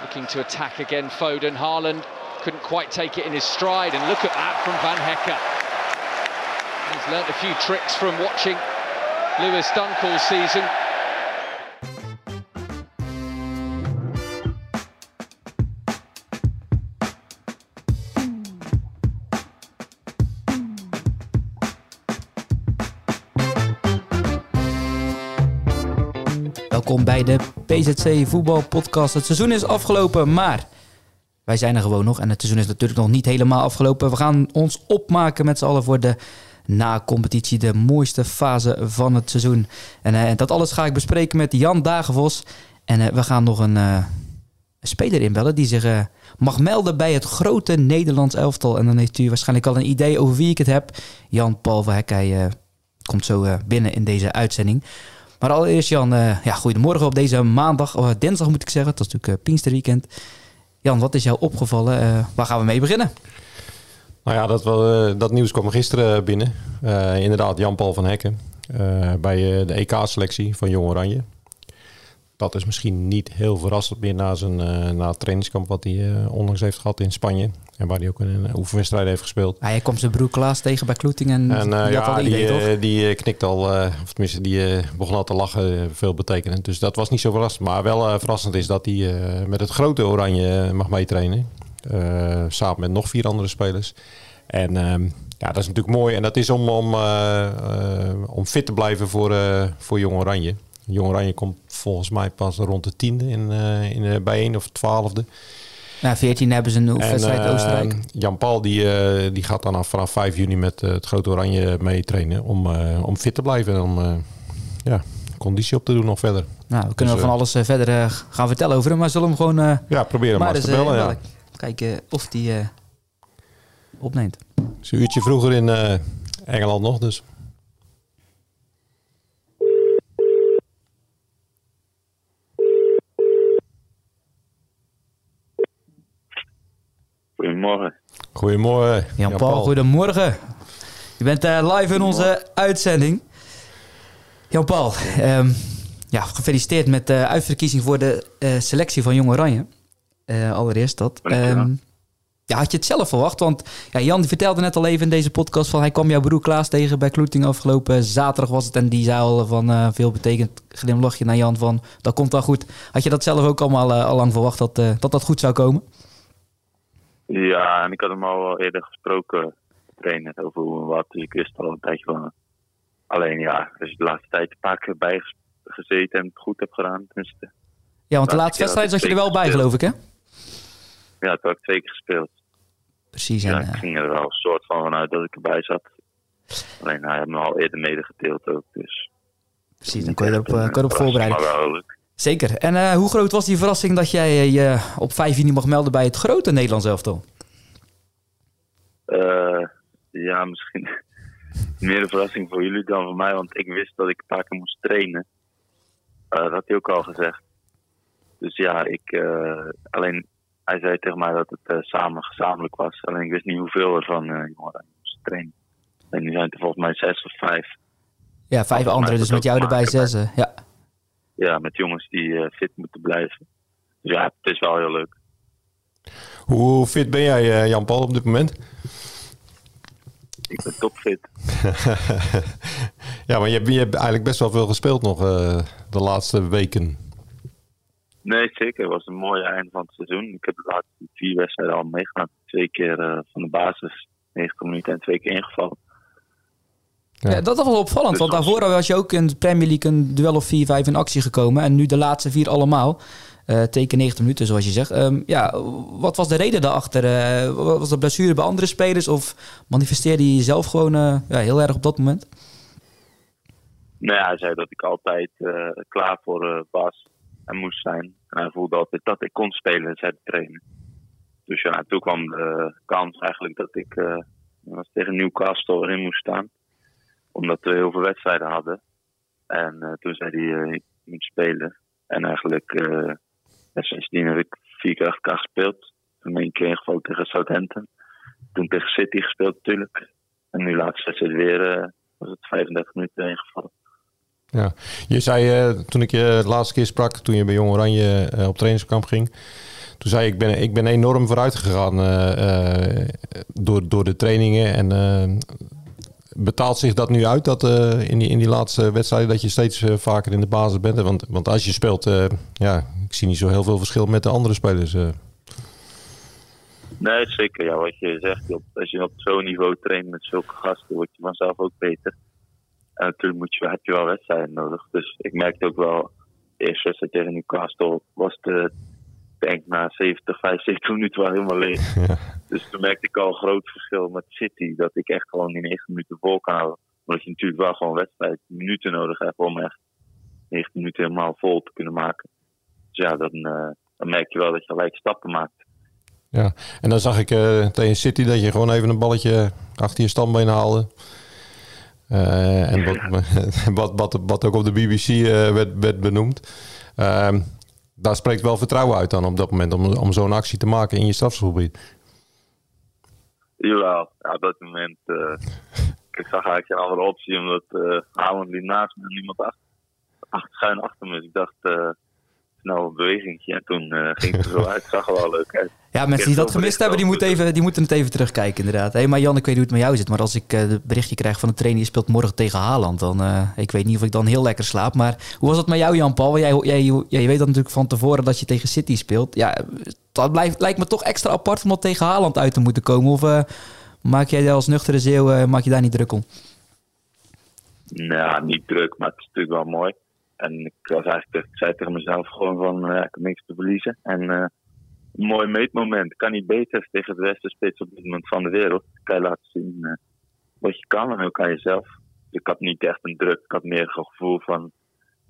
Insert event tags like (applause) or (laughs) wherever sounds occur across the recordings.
Looking to attack again, Foden. Haaland couldn't quite take it in his stride, and look at that from Van Hecker. He's learnt a few tricks from watching Lewis Dunk all season. Welkom bij de PZC Voetbalpodcast. Het seizoen is afgelopen, maar wij zijn er gewoon nog. En het seizoen is natuurlijk nog niet helemaal afgelopen. We gaan ons opmaken met z'n allen voor de na-competitie, de mooiste fase van het seizoen. En eh, dat alles ga ik bespreken met Jan Dagenvos. En eh, we gaan nog een, eh, een speler inbellen die zich mag melden bij het grote Nederlands elftal. En dan heeft u waarschijnlijk al een idee over wie ik het heb. Jan-Paul van Hek, hij eh, komt zo binnen in deze uitzending. Maar allereerst Jan, eh, ja, goedemorgen op deze maandag, of dinsdag moet ik zeggen. Het was natuurlijk uh, Pinksterweekend. Jan, wat is jou opgevallen? Eh, waar gaan we mee beginnen? Nou ja, dat, eh, dat nieuws kwam gisteren binnen. Eh, inderdaad, Jan-Paul van Hekken eh, bij eh, de EK-selectie van Jong Oranje. Dat is misschien niet heel verrassend meer na, zijn, eh, na het trainingskamp wat hij eh, onlangs heeft gehad in Spanje. En waar hij ook een, een oefenwedstrijd heeft gespeeld. Ah, hij komt zijn broer Klaas tegen bij Kloeting en, eh, die al ja, idee, die, toch? die knikt al, of tenminste, die begon al te lachen, veel betekenend. Dus dat was niet zo verrassend. Maar wel verrassend is dat hij met het grote Oranje mag meetrainen. Samen met nog vier andere spelers. En ehm, ja, dat is natuurlijk mooi. En dat is om, om, om fit te blijven voor, voor Jong Oranje. Jong Oranje komt volgens mij pas rond de tiende in, eh in de bijeen of twaalfde. Na 14 hebben ze een oefenwedstrijd eh, Oostenrijk. Jan Paul die, eh, die gaat dan af, vanaf 5 juni met het Grote Oranje mee trainen. Om, om fit te blijven en om ja, conditie op te doen nog verder. Nou, we kunnen dus, van alles verder gaan vertellen over hem. Maar zullen we hem gewoon Ja, maar, eens eens te bellen. ja. Kijken of hij eh, opneemt. Het is een uurtje vroeger in Engeland nog, dus... Goedemorgen. Goedemorgen. Jan-Paul, goedemorgen. Je bent eh, live in onze uitzending. Jan-Paul, ehm, ja, gefeliciteerd met de uitverkiezing voor de eh, selectie van Jong Oranje. Eh, allereerst dat. Ehm, ja, had je het zelf verwacht? Want ja, Jan die vertelde net al even in deze podcast van hij kwam jouw broer Klaas tegen bij Kloeting afgelopen zaterdag was het. En die zei al van eh, veel betekend glimlachje naar Jan van dat komt wel goed. Had je dat zelf ook allemaal al lang verwacht dat, dat dat goed zou komen? Ja, en ik had hem al eerder gesproken, trainen, over hoe en wat. Dus ik wist al een tijdje van. Alleen ja, is de laatste tijd een paar keer bij gezeten en het goed heb gedaan. Tenminste, Ja, want de Laatste wedstrijd zat je er wel bij geloof ik hè? ja, toen heb ik twee keer gespeeld. Precies. En, Ja, eh, ik ging er wel een soort van vanuit dat ik erbij zat. Alleen hij heeft me al eerder medegedeeld ook. Dus Precies, dan kon je erop, eh, kon je erop verrassing, voorbereiden. Maar wel leuk. Zeker. En eh, hoe groot was die verrassing dat jij je op 5 juni mag melden bij het grote Nederlands elftal? Eh, ja, misschien (laughs) meer een verrassing voor jullie dan voor mij, want ik wist dat ik een paar keer moest trainen. Eh, dat had hij ook al gezegd. Dus ja, ik, alleen hij zei tegen mij dat het samen gezamenlijk was. Alleen ik wist niet hoeveel er van eh jongeren moesten trainen. En nu zijn het er volgens mij zes of vijf. Ja, vijf anderen, dus met jou erbij zes. Ja. Ja, met jongens die eh, fit moeten blijven. Dus ja, het is wel heel leuk. Hoe fit ben jij, eh, Jan-Paul, op dit moment? Ik ben topfit. (laughs) ja, maar je, hebt- je hebt eigenlijk best wel veel gespeeld nog eh, de laatste weken. Nee, zeker. Het was een mooi eind van het seizoen. Ik heb de laatste vier wedstrijden al meegemaakt. Twee keer van de basis, 90 minuten en twee keer ingevallen. Ja. Ja. dat was wel opvallend, Dus want daarvoor was je ook in de Premier League een duel of 4, 5 in actie gekomen. En nu de laatste vier allemaal. Eh teken 90 minuten, zoals je zegt. Ehm, ja, wat was de reden daarachter? Eh, was dat blessure bij andere spelers? Of manifesteerde je jezelf gewoon eh, ja, heel erg op dat moment? Nou ja, hij zei dat ik altijd eh, klaar voor eh, was en moest zijn. En hij voelde altijd dat ik kon spelen, zei de trainer. Dus ja, toen kwam de kans eigenlijk dat ik eh, was tegen Newcastle erin moest staan. Omdat we heel veel wedstrijden hadden. En eh, toen zei hij, eh, ik moet spelen. En eigenlijk, eh sindsdien heb ik vier keer achter elkaar gespeeld. Toen één keer ingevallen tegen Southampton. Toen tegen City gespeeld natuurlijk. En nu laatst wedstrijd weer, was het 35 minuten ingevallen. Ja. Je zei toen ik je de laatste keer sprak, toen je bij Jong Oranje op trainingskamp ging, toen zei ik ben, ik ben enorm vooruit gegaan door, door de trainingen. En betaalt zich dat nu uit dat in, die, in die laatste wedstrijden dat je steeds vaker in de basis bent? Want, want als je speelt, ja, ik zie niet zo heel veel verschil met de andere spelers. Nee, zeker. Ja, wat je zegt, als je op zo'n niveau traint met zulke gasten, word je vanzelf ook beter. En natuurlijk moet je, heb je wel wedstrijden nodig. Dus ik merkte ook wel, de eerste wedstrijd tegen Newcastle was de, denk na 70, 75 (laughs) minuten wel helemaal leeg. Dus toen merkte ik al een groot verschil met City. Dat ik echt gewoon in 90 minuten vol kan houden. Omdat je natuurlijk wel gewoon wedstrijd minuten nodig hebt om echt 90 minuten helemaal vol te kunnen maken. Dus ja, dan, uh, dan merk je wel dat je gelijk stappen maakt. Ja, en dan zag ik uh, tegen City dat je gewoon even een balletje achter je standbeen haalde. Uh, en wat, (laughs) wat, wat, wat, ook op de BBC eh, werd, werd, benoemd. Daar spreekt wel vertrouwen uit dan op dat moment om, om zo'n actie te maken in je strafschopgebied. Jawel, ja, op dat moment (laughs) ik zag eigenlijk geen andere optie omdat uh, Haaland liep naast me en niemand achter, achter, schuin achter me. Dus ik dacht, snel een bewegingje. En toen uh, ging het er zo uit. zag er wel leuk uit. Ja, mensen die dat gemist hebben, die moeten, even, die moeten het even terugkijken inderdaad. Hey, maar Jan, ik weet niet hoe het met jou zit. Maar als ik uh, het berichtje krijg van de trainer... je speelt morgen tegen Haaland... dan uh, ik weet niet of ik dan heel lekker slaap. Maar hoe was het met jou, Jan-Paul? Jij, jij, jij, weet dat natuurlijk van tevoren dat je tegen City speelt. Ja, dat blijft, lijkt me toch extra apart om dat tegen Haaland uit te moeten komen. Of maak jij als nuchtere zeeuw maak je daar niet druk om? Nou, niet druk, maar het is natuurlijk wel mooi. En ik was eigenlijk, zei tegen mezelf gewoon van, uh, ik heb niks te verliezen. En uh, een mooi meetmoment. Kan niet beter tegen de beste spits op dit moment van de wereld. Kan je laten zien uh, wat je kan en hoe kan je zelf. Ik had niet echt een druk. Ik had meer een gevoel van,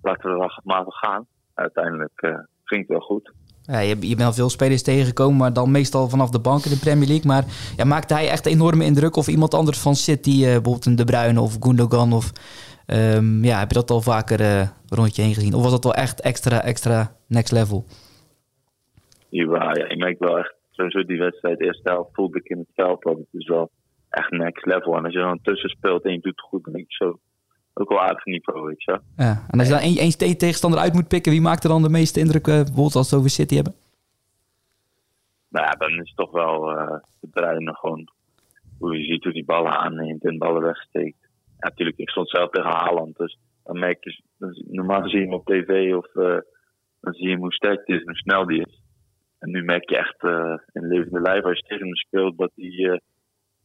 laten we er maar gaan. Uiteindelijk ging het wel goed. Ja, je, je bent al veel spelers tegengekomen, maar dan meestal vanaf de bank in de Premier League. Maar ja, maakte hij echt enorme indruk? Of iemand anders van City, bijvoorbeeld een De Bruyne of Gundogan of Um, ja, heb je dat al vaker uh, rondje heen gezien? Of was dat wel echt extra, extra next level? Ja, ja ik merk wel echt, sowieso die wedstrijd, eerste helft voelde ik in het veld dat het is wel echt next level. En als je dan tussen speelt en je doet het goed, dan denk ik zo ook wel aardig niveau, weet je. Ja, en als je dan één, één tegenstander uit moet pikken, wie maakt er dan de meeste indruk, uh, bijvoorbeeld als we over City hebben? Nou ja, dan is het toch wel uh, de Bruine gewoon hoe je ziet hoe die ballen aanneemt en ballen wegsteekt ja, natuurlijk, ik stond zelf tegen Haaland. Dus dan merk je, normaal zie je hem op tv of uh, dan zie je hem hoe sterk hij is en hoe snel die is. En nu merk je echt uh, in levende lijf als je tegen hem speelt dat hij, uh,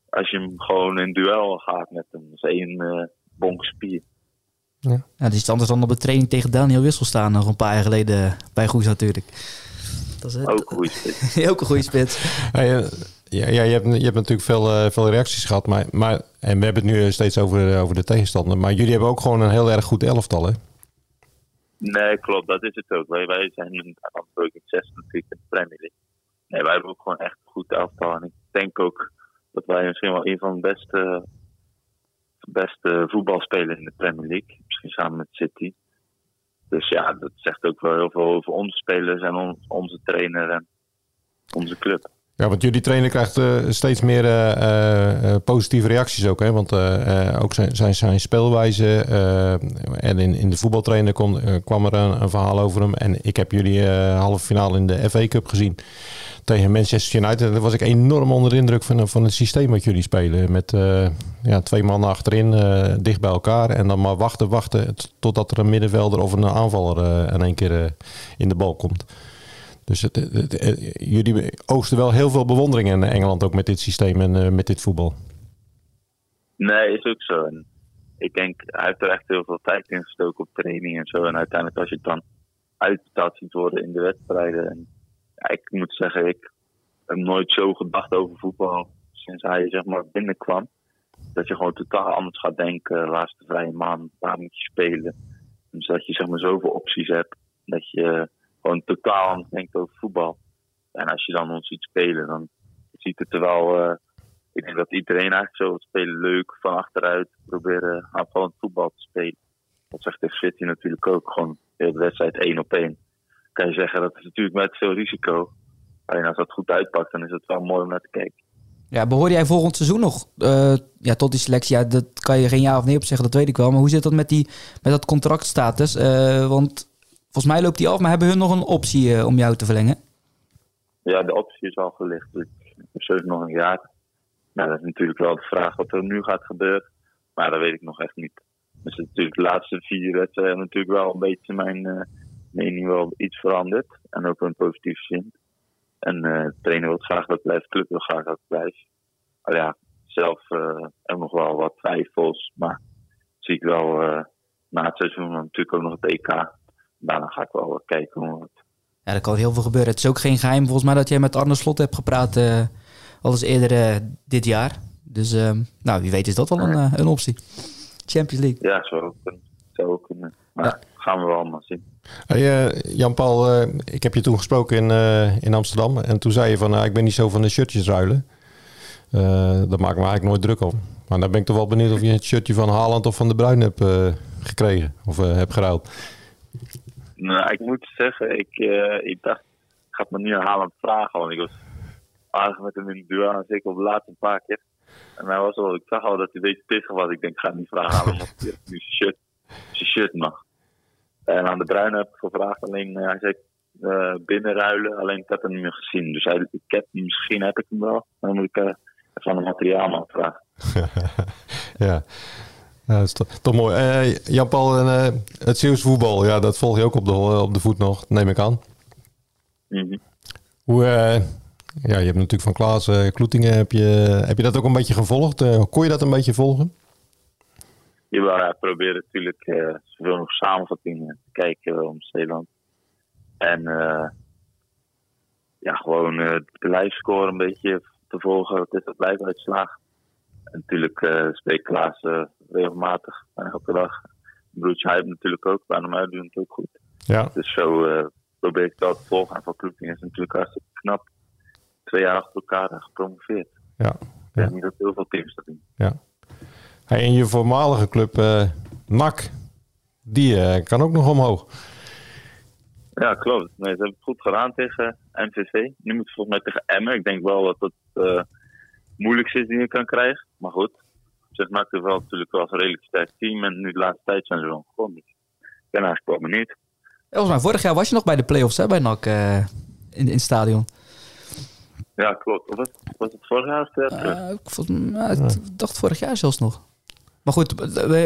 als je hem gewoon in duel gaat met hem, is één bonk spier. Ja. ja, dat is anders dan op de training tegen Daniel Wissel staan nog een paar jaar geleden bij Goes natuurlijk. Dat is het. Ook een goede spits. (laughs) Ook een goede spits. Ja, ja je, hebt, je hebt natuurlijk veel, uh, veel reacties gehad. Maar, maar, en we hebben het nu steeds over, over de tegenstander. Maar jullie hebben ook gewoon een heel erg goed elftal, hè? Nee, klopt. Dat is het ook. Wij, wij zijn een Antwerpen 6 natuurlijk in de Premier League. Nee, wij hebben ook gewoon echt een goed elftal. En ik denk ook dat wij misschien wel een van de beste, beste voetbalspelers in de Premier League. Misschien samen met City. Dus ja, dat zegt ook wel heel veel over onze spelers en onze trainer en onze club. Ja, want jullie trainer krijgt uh, steeds meer uh, positieve reacties ook. Hè? Want ook zijn, zijn, zijn speelwijze. en in, in de voetbaltrainer kon, kwam er een, verhaal over hem. En ik heb jullie halve finale in de FA Cup gezien. Tegen Manchester United. Daar was ik enorm onder de indruk van, van het systeem wat jullie spelen. Met ja, twee mannen achterin, dicht bij elkaar. En dan maar wachten, wachten. Totdat er een middenvelder of een aanvaller in één keer in de bal komt. Dus het, jullie oogsten wel heel veel bewondering in Engeland ook met dit systeem en uh, met dit voetbal. Nee, is ook zo. Ik denk, hij heeft er echt heel veel tijd in gestoken op training en zo. En uiteindelijk als je het dan uitbetaald ziet worden in de wedstrijden. En, ik moet zeggen, ik heb nooit zo gedacht over voetbal sinds hij zeg maar binnenkwam. Dat je gewoon totaal anders gaat denken. Laatste vrije maand, waar moet je spelen? Dus dat je zeg maar zoveel opties hebt. Dat je gewoon totaal anders denkt over voetbal. En als je dan ons ziet spelen, dan ziet het er wel. Uh, ik denk dat iedereen eigenlijk zo spelen. Leuk van achteruit proberen aanvallend voetbal te spelen. Dat zegt de City natuurlijk ook. Gewoon de wedstrijd één op één. Kan je zeggen dat is natuurlijk met veel risico. Alleen als dat goed uitpakt, dan is het wel mooi om naar te kijken. Ja, behoor jij volgend seizoen nog uh, ja, tot die selectie? Ja, dat kan je geen ja of nee op zeggen, dat weet ik wel. Maar hoe zit dat met, die, met dat contractstatus? Want Volgens mij loopt die af, maar hebben hun nog een optie uh, om jou te verlengen? ja, de optie is al gelicht. Dus heb nog een jaar. Nou, dat is natuurlijk wel de vraag wat er nu gaat gebeuren. Maar dat weet ik nog echt niet. Dus natuurlijk de laatste vier wedstrijden natuurlijk wel een beetje mijn uh, mening wel iets veranderd. En ook in positieve zin. En uh, de trainer wil graag dat blijft, club wil graag dat blijft. Maar ja, zelf uh, ook nog wel wat twijfels. Maar zie ik wel na het seizoen natuurlijk ook nog het EK. Daarna ga ik wel wat kijken hoe het ja, er kan heel veel gebeuren. Het is ook geen geheim volgens mij dat jij met Arne Slot hebt gepraat uh, al eens eerder uh, dit jaar. Dus uh, nou, wie weet is dat wel een, een optie. Champions League. Ja, zou ook kunnen. Zou ook kunnen. Maar ja. gaan we wel allemaal zien. Hey, Jan-Paul, ik heb je toen gesproken in, in Amsterdam. En toen zei je van, nou, ik ben niet zo van de shirtjes ruilen. dat maakt me eigenlijk nooit druk om. Maar dan ben ik toch wel benieuwd of je het shirtje van Haaland of van de Bruin hebt gekregen. Of hebt geruild. Nou, ik moet zeggen, ik, uh, ik dacht, ik ga het me nu Haaland vragen. Want ik was aardig met hem in de duel, zeker op de laatste paar keer. En hij was al, ik zag al dat hij beetje pissig was. Ik denk, ik ga niet vragen aan hem hij nu zijn shirt, zijn shirt mag. En aan de Bruin heb ik gevraagd, alleen uh, hij zei uh, binnenruilen, alleen ik had hem niet meer gezien. Dus hij, ik heb, misschien heb ik hem wel, dan moet ik uh, van een materiaalman vragen. (laughs) ja. Ja, dat is toch, toch mooi. Uh, Jan-Paul, uh, het Zeeuws voetbal, ja, dat volg je ook op de, op de voet nog, neem ik aan. Mm -hmm. Hoe, uh, ja, je hebt natuurlijk van Klaas Kloetingen, heb je, heb je dat ook een beetje gevolgd? kon je dat een beetje volgen? Jawel, ja, ik probeer natuurlijk zoveel nog samenvattingen te kijken om Zeeland. En ja, gewoon het lijfscore een beetje te volgen. Het is het lijfuitslag natuurlijk uh, spreekt Klaas uh, regelmatig, elke dag. Broertje hij natuurlijk ook, bij hem doen het ook goed. Ja. Dus zo uh, probeer ik dat te volgen. En van Kloeting is natuurlijk hartstikke knap. Twee jaar achter elkaar gepromoveerd. Ja. Ik denk niet dat heel veel teams dat doen. Ja. Hey, en je voormalige club NAC, die kan ook nog omhoog. Ja, klopt. Nee, ze hebben het goed gedaan tegen MVV. Nu moet het volgens mij tegen Emmen. Ik denk wel dat het moeilijkste is die je kan krijgen. Maar goed, zeg maar, het wel natuurlijk wel een redelijk sterk team. En nu de laatste tijd zijn ze wel gewoon Dus ik ben eigenlijk wel benieuwd. Volgens mij, vorig jaar was je nog bij de play-offs hè, bij NAC uh, in, in het stadion. Ja, klopt. Was, was het vorig jaar of uh, ik, vond, uh, ik dacht vorig jaar zelfs nog. Maar goed,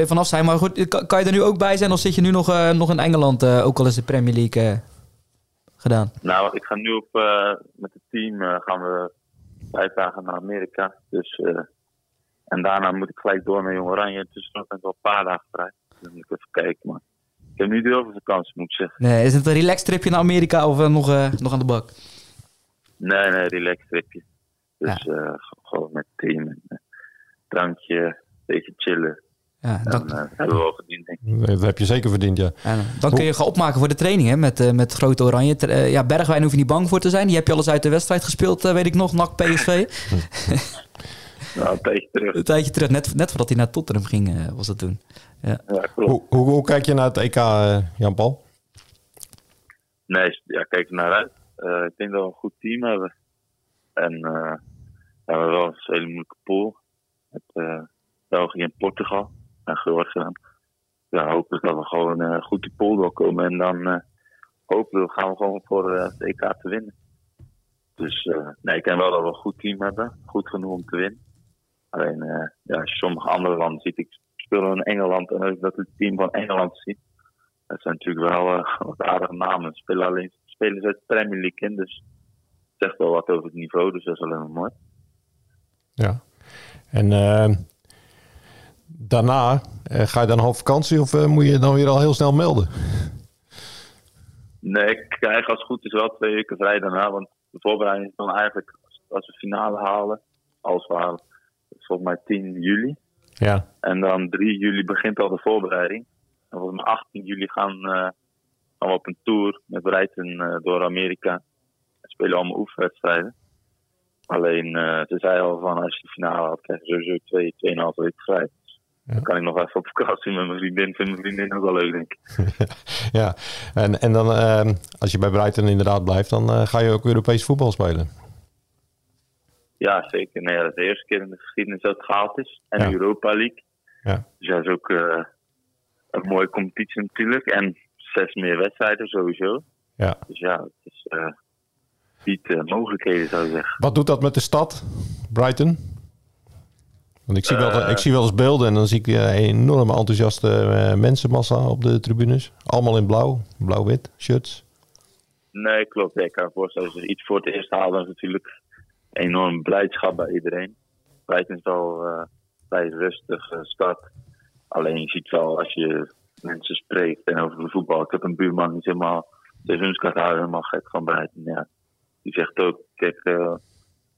vanaf zijn. Maar goed, kan, kan, je er nu ook bij zijn of zit je nu nog, nog in Engeland, ook al is de Premier League gedaan? Nou, ik ga nu op, met het team gaan we vijf dagen naar Amerika. Dus, en daarna moet ik gelijk door naar Jong Oranje. Tussendoor ben ik wel een paar dagen vrij. Dus moet ik even kijken. Maar ik heb niet heel veel vakantie, moet ik zeggen. Nee, is het een relax tripje naar Amerika of uh, nog, uh, nog aan de bak? Nee, nee, relax tripje. Dus ja. gewoon met team. En, drankje, een beetje chillen. Ja, dat uh, hebben we wel verdiend, denk ik. Dat heb je zeker verdiend, ja. ja dan kun je gaan opmaken voor de training hè, met, uh, met Grote Oranje. Ter, uh, ja, Bergwijn hoef je niet bang voor te zijn. Die heb je alles uit de wedstrijd gespeeld, weet ik nog. NAC PSV. (laughs) nou, een tijdje terug. Een tijdje terug. Net, net voordat hij naar Tottenham ging, was dat toen. Ja. ja klopt. Hoe, hoe, hoe, kijk je naar het EK, Jan-Paul? Nee, ja, kijk er naar uit. ik denk dat we een goed team hebben. En ja, we hebben wel een hele moeilijke pool. Met België en Portugal en Georgië. Ja, hopelijk dat we gewoon uh, goed die pool doorkomen. En dan uh, hopelijk gaan we gewoon voor uh, het EK te winnen. Dus nee, ik denk wel dat we een goed team hebben. Goed genoeg om te winnen. Alleen, ja, als je sommige andere landen ziet. Ik speel in Engeland en als ik dat het team van Engeland zie. Dat zijn natuurlijk wel (laughs) wat aardige namen. Spelen alleen spelen ze uit de Premier League in. Dus het zegt wel wat over het niveau. Dus dat is alleen maar mooi. Ja. En daarna, uh, ga je dan half vakantie of moet je dan weer al heel snel melden? Nee, ik krijg als het goed is wel twee weken vrij daarna. Want de voorbereiding is dan eigenlijk, als we finale halen, als we halen, volgens mij 10 juli. Ja. En dan 3 juli begint al de voorbereiding. En volgens mij 18 juli gaan, uh, gaan we op een tour met Breiten door Amerika. En spelen allemaal oefenwedstrijden. Alleen, ze zei al van als je de finale had, krijg je sowieso twee, tweeënhalf weken vrij. Ja. Dan kan ik nog even op vakantie met mijn vriendin. Vind mijn vriendin ook wel leuk, denk ik. (laughs) ja, en, en dan uh, als je bij Brighton inderdaad blijft, dan uh, ga je ook Europees voetbal spelen. Ja, zeker. Nee, dat is de eerste keer in de geschiedenis dat het gehaald is. En Ja. Europa League. Ja. Dus dat is ook uh, een mooie competitie natuurlijk. En zes meer wedstrijden sowieso. Ja. Dus ja, het is, biedt mogelijkheden, zou ik zeggen. Wat doet dat met de stad, Brighton? Want ik zie, wel, ik zie wel eens beelden en dan zie ik een enorme enthousiaste mensenmassa op de tribunes. Allemaal in blauw, blauw-wit, shirts. Nee, klopt. Ik kan me voorstellen, als je iets voor het eerst is natuurlijk enorm blijdschap bij iedereen. Brighton is wel uh, bij rustig uh, stad. Alleen je ziet wel als je mensen spreekt en over de voetbal. Ik heb een buurman die is helemaal seizoenskaart helemaal gek van Brighton. Ja. Die zegt ook, kijk, uh,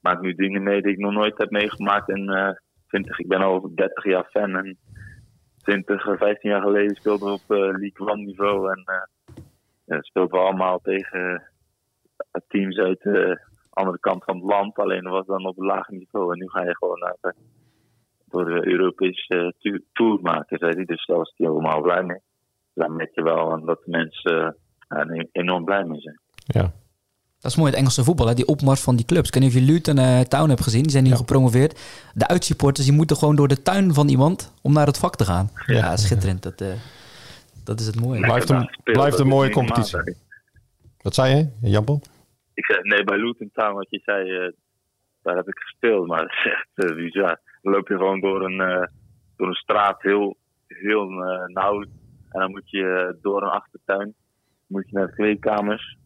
maak nu dingen mee die ik nog nooit heb meegemaakt. En uh, 20, ik ben al 30 jaar fan en 20, 15 jaar geleden speelde we op uh, League One niveau. En speelden we allemaal tegen teams uit andere kant van het land. Alleen dat was dan op een lager niveau. En nu ga je gewoon naar de, door de Europese tour maken, zei hij. Dus daar was hij helemaal blij mee. Daar merk je wel dat de mensen uh, enorm blij mee zijn. Ja. Dat is mooi, het Engelse voetbal, hè? die opmars van die clubs. Ik weet niet of je Luton uh, Town hebt gezien, die zijn nu gepromoveerd. De uitsupporters die moeten gewoon door de tuin van iemand om naar het vak te gaan. Ja, ja schitterend. Dat, uh, dat is het mooie. Blijft een, blijft een mooie competitie. Wat zei je, Jampel? Ik zei, nee, bij Luton Town, wat je zei, uh, daar heb ik gespeeld. Maar (laughs) het is echt bizar. Dan loop je gewoon door een, door een straat heel, heel nauw. En dan moet je door een achtertuin moet je naar de kleedkamers.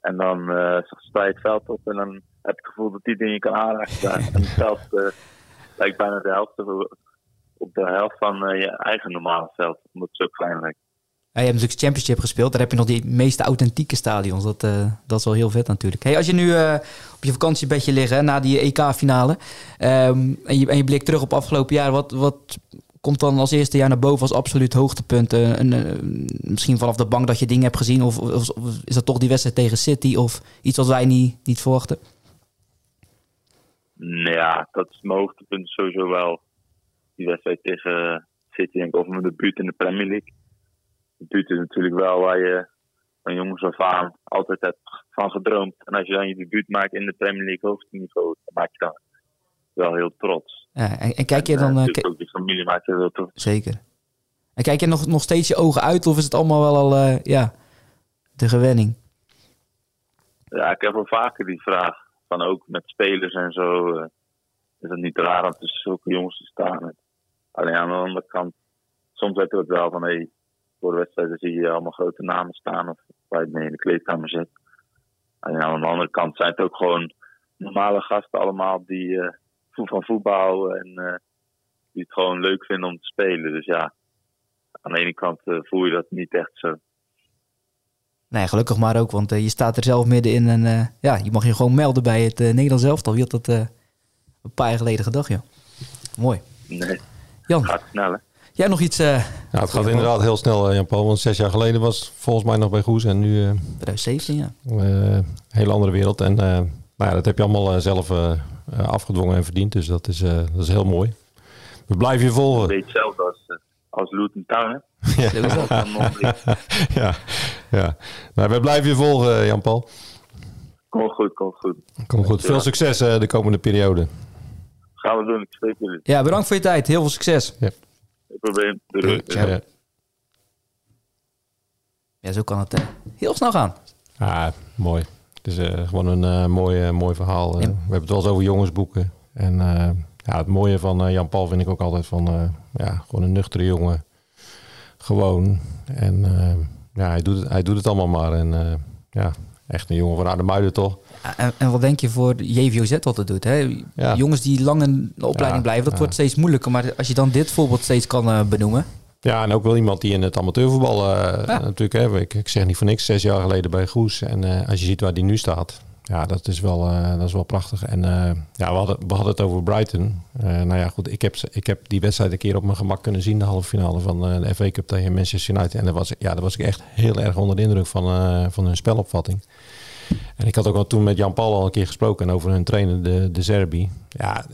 En dan sta je het veld op en dan heb je het gevoel dat die dingen kan aanraken. (laughs) en het veld lijkt bijna de helft op de helft van je eigen normale veld. Omdat het zo klein lijkt. Je hebt natuurlijk Championship gespeeld. Daar heb je nog die meeste authentieke stadions. Dat, dat is wel heel vet natuurlijk. Hey, als je nu op je vakantiebedje ligt na die EK-finale... Um, en, je, en je terug op afgelopen jaar... Wat, wat komt dan als eerste jaar naar boven als absoluut hoogtepunt? Een, een, misschien vanaf de bank dat je dingen hebt gezien? Of, of, is dat toch die wedstrijd tegen City? Of iets wat wij niet, niet verwachten? Nou ja, dat is mijn hoogtepunt sowieso wel. Die wedstrijd tegen City, denk ik, of mijn debuut in de Premier League. Debuut is natuurlijk wel waar je van jongens af aan altijd hebt van gedroomd. En als je dan je debuut maakt in de Premier League hoogteniveau, dan maak je dan wel heel trots. Ja, en, en kijk je dan... En, uh, ook de familie maakt je wel trots. Zeker. En kijk je nog, nog steeds je ogen uit of is het allemaal wel al uh, ja, de gewenning? Ja, ik heb wel vaker die vraag. Van ook met spelers en zo. Uh, is het niet raar om tussen zulke jongens te staan. Alleen aan de andere kant, soms heb je het wel van... Hey, voor de wedstrijden zie je allemaal grote namen staan. Of waar je mee in de kleedkamer zit. Alleen aan de andere kant zijn het ook gewoon normale gasten allemaal die... Uh, van voetbal en uh, die het gewoon leuk vinden om te spelen. Dus ja, aan de ene kant uh, voel je dat niet echt zo. Nee, gelukkig maar ook, want je staat er zelf middenin en ja, je mag je gewoon melden bij het Nederlands elftal. Je had dat een paar jaar geleden gedacht, ja. Mooi. Nee, Jan. gaat snel hè? Jij nog iets? ja, het gaat inderdaad heel snel, Jan-Paul. Want zes jaar geleden was volgens mij nog bij Goes en nu... 2017, ja. Een hele andere wereld. En nou ja, dat heb je allemaal zelf afgedwongen en verdiend. Dus dat is, dat is heel mooi. We blijven je volgen. Een beetje hetzelfde als, als Luton Town, (laughs) Ja, ja, (laughs) (laughs) ja. Nou, we blijven je volgen, Jan-Paul. Kom goed, kom goed. Kom goed. Veel succes de komende periode. Gaan we doen. Ik spreek jullie. Ja, bedankt voor je tijd. Heel veel succes. Ja. Geen probleem. Doei. doei. Ja. ja, zo kan het heel snel gaan. Ah, mooi. Het is uh, gewoon een uh, mooi, uh, mooi verhaal. Ja. We hebben het wel eens over jongensboeken. En ja, het mooie van Jan Paul vind ik ook altijd van ja, gewoon een nuchtere jongen. Gewoon. En ja, hij doet, het, hij doet het allemaal maar. En ja, echt een jongen van Aardemuiden toch? En, en, wat denk je voor JVOZ wat het doet? Hè? Ja. Jongens die lang in de opleiding blijven, dat wordt steeds moeilijker. Maar als je dan dit voorbeeld steeds kan benoemen. Ja, en ook wel iemand die in het amateurvoetbal uh, natuurlijk... Hè, ik, ik, zeg niet voor niks, zes jaar geleden bij Goes. En uh, als je ziet waar die nu staat... Ja, dat is wel, uh, dat is wel prachtig. En ja, we hadden, we hadden het over Brighton. nou ja, goed, ik heb, ik heb die wedstrijd een keer op mijn gemak kunnen zien. De halve finale van de FA Cup tegen Manchester United. En daar was, ja, daar was ik echt heel erg onder de indruk van, van hun spelopvatting. En ik had ook al toen met Jan Paul al een keer gesproken over hun trainer, de, de Zerbi. Ja,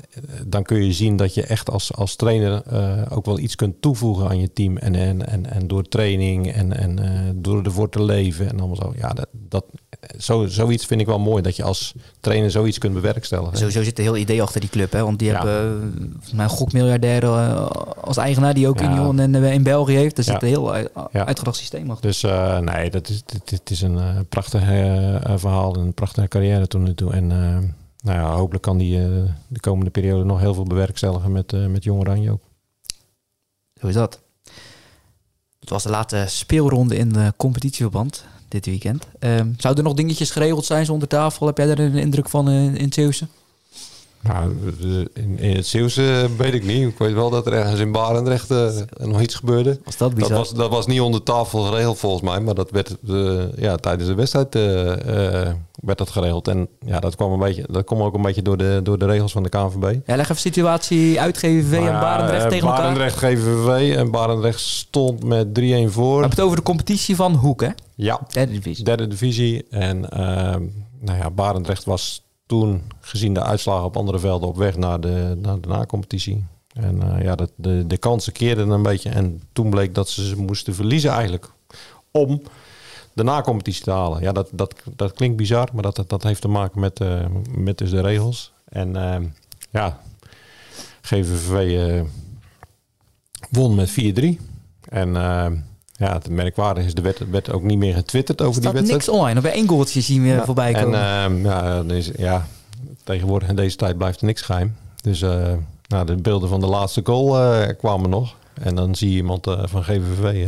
dan kun je zien dat je echt als, als trainer uh, ook wel iets kunt toevoegen aan je team. En, en, en, en door training en, en uh, door ervoor te leven en allemaal zo. Ja, dat, dat, zo, zoiets vind ik wel mooi, dat je als trainer zoiets kunt bewerkstelligen. Sowieso zit een heel idee achter die club, hè? want die ja. hebben uh, mijn gokmiljardair als eigenaar die ook ja. Lyon en in België heeft. Er zit ja. een heel uitgedacht systeem achter. Dus nee, dat is, dit, dit is een prachtig verhaal. Een prachtige carrière toen en toe. En eh, nou ja, hopelijk kan hij de komende periode nog heel veel bewerkstelligen met, met Jong Oranje ook. Zo is dat. Het was de laatste speelronde in de competitieverband dit weekend. Um, zouden er nog dingetjes geregeld zijn zonder tafel? Heb jij er een indruk van in, in? Nou, in, in, het Zeeuwse weet ik niet. Ik weet wel dat er ergens in Barendrecht uh, nog iets gebeurde. Was dat bizar? Dat was, dat was niet onder tafel geregeld volgens mij. Maar dat werd uh, ja, tijdens de wedstrijd uh, werd dat geregeld. En ja, dat kwam, een beetje, dat kwam ook een beetje door de, door de regels van de KNVB. Ja, leg even situatie uit GVV en nou Barendrecht tegen Barendrecht, elkaar. GVV en Barendrecht stond met 3-1 voor. We hebben het over de competitie van Hoek, hè? Ja. Derde divisie. Derde divisie. En nou ja, Barendrecht was toen, gezien de uitslagen op andere velden, op weg naar de, naar de na-competitie. En uh, ja, dat, de, de kansen keerden een beetje. En toen bleek dat ze moesten verliezen eigenlijk om de na-competitie te halen. Ja, dat, dat, dat klinkt bizar, maar dat, dat heeft te maken met, uh, met dus de regels. En uh, ja, GVV won met 4-3. En ja, het merkwaardig is, er werd, werd ook niet meer getwitterd over die wedstrijd. niks online. Of bij één goaltje zien we voorbij komen. En uh, ja, dus, ja, tegenwoordig in deze tijd blijft er niks geheim. Dus uh, nou, de beelden van de laatste goal uh, kwamen nog. En dan zie je iemand uh, van GVV,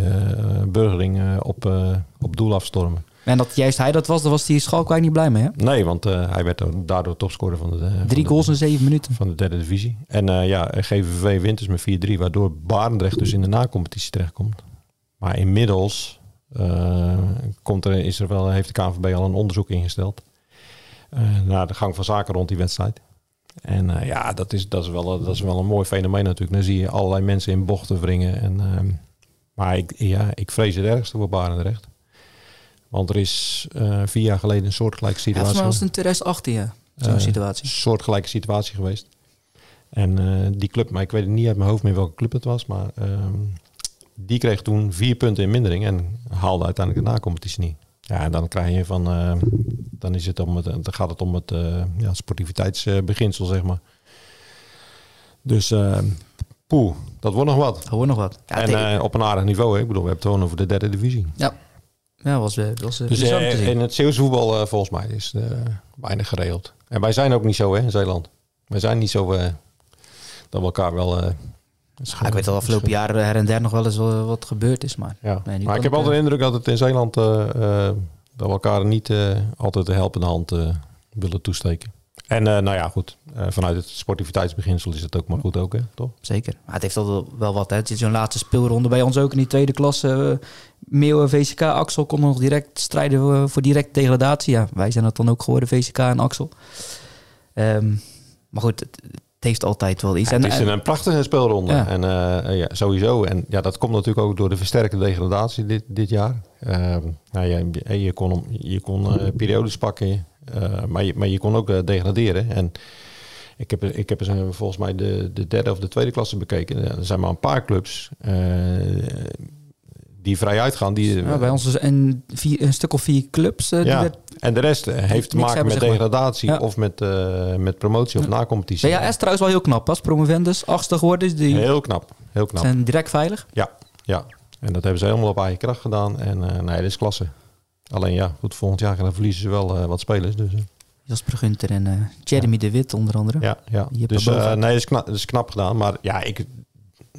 Burgering, op, op doel afstormen. En dat juist hij dat was, daar was die Schalkwijk niet blij mee, hè? Nee, want hij werd daardoor topscorer van de... Drie goals in zeven minuten. Van de derde divisie. En ja, GVV wint dus met 4-3, waardoor Barendrecht dus in de na-competitie terechtkomt. Maar inmiddels uh, komt er, is er wel, heeft de KNVB al een onderzoek ingesteld uh, naar de gang van zaken rond die wedstrijd. En uh, ja, dat is, dat, is wel, dat is wel een mooi fenomeen natuurlijk. Dan zie je allerlei mensen in bochten wringen. En, ehm, maar ik, ja, ik vrees het ergste voor Barendrecht. Want er is vier jaar geleden een soortgelijke situatie. Ja, was in 2018 ja, zo'n situatie. Een soortgelijke situatie geweest. En die club, maar ik weet niet uit mijn hoofd meer welke club het was. Maar ehm, die kreeg toen vier punten in mindering en haalde uiteindelijk de nacompetitie niet. Ja, en dan krijg je van, uh, dan, is het om het, dan gaat het om het uh, ja, sportiviteitsbeginsel, zeg maar. Dus uh, poeh, dat wordt nog wat. Dat wordt nog wat. Ja, en op een aardig niveau, hè? ik bedoel, we hebben het gewoon over de derde divisie. Ja, ja was, was dus in het Zeeuwse voetbal volgens mij is weinig geregeld. En wij zijn ook niet zo hè, in Zeeland. Wij zijn niet zo dat we elkaar wel ja, ik weet al afgelopen jaren her en der nog wel eens wat gebeurd is. Maar, ja. nee, maar ik heb altijd de indruk dat het in Zeeland uh, uh, dat we elkaar niet uh, altijd de helpende hand willen toesteken. En nou ja, goed. vanuit het sportiviteitsbeginsel is het ook maar goed ook, hè? toch? Zeker. Maar het heeft al wel wat. Hè. Het is zo'n laatste speelronde bij ons ook in die tweede klasse. Meeuwen, VCK, Axel konden nog direct strijden voor direct degradatie. Ja, wij zijn het dan ook geworden, VCK en Axel. Um, maar goed, het, het heeft altijd wel iets. Ja, het is een, prachtige speelronde. En uh, ja, sowieso. En ja, dat komt natuurlijk ook door de versterkte degradatie dit, dit jaar. Uh, nou, je, je kon, je kon uh, periodes pakken, maar, je, maar je kon ook degraderen. En ik heb, ik heb volgens mij de, de derde of de tweede klasse bekeken. Er zijn maar een paar clubs die vrij uitgaan. Die, ja, bij ons is een, vier, een stuk of vier clubs. Uh, ja, en de rest eh, heeft te maken met degradatie of met, uh, met promotie of ja. na-competitie. Ja, is trouwens wel heel knap. Pas promovendus, achtste geworden. Die heel knap, heel knap. Zijn direct veilig. Ja, ja. En dat hebben ze helemaal op eigen kracht gedaan. En uh, nee, dat is klasse. Alleen ja, goed, volgend jaar dan verliezen ze wel wat spelers. Dus, Jasper Gunter en Jeremy de Wit onder andere. Ja, ja. dus nee, dat is, knap, dat is knap gedaan. Maar ja, ik,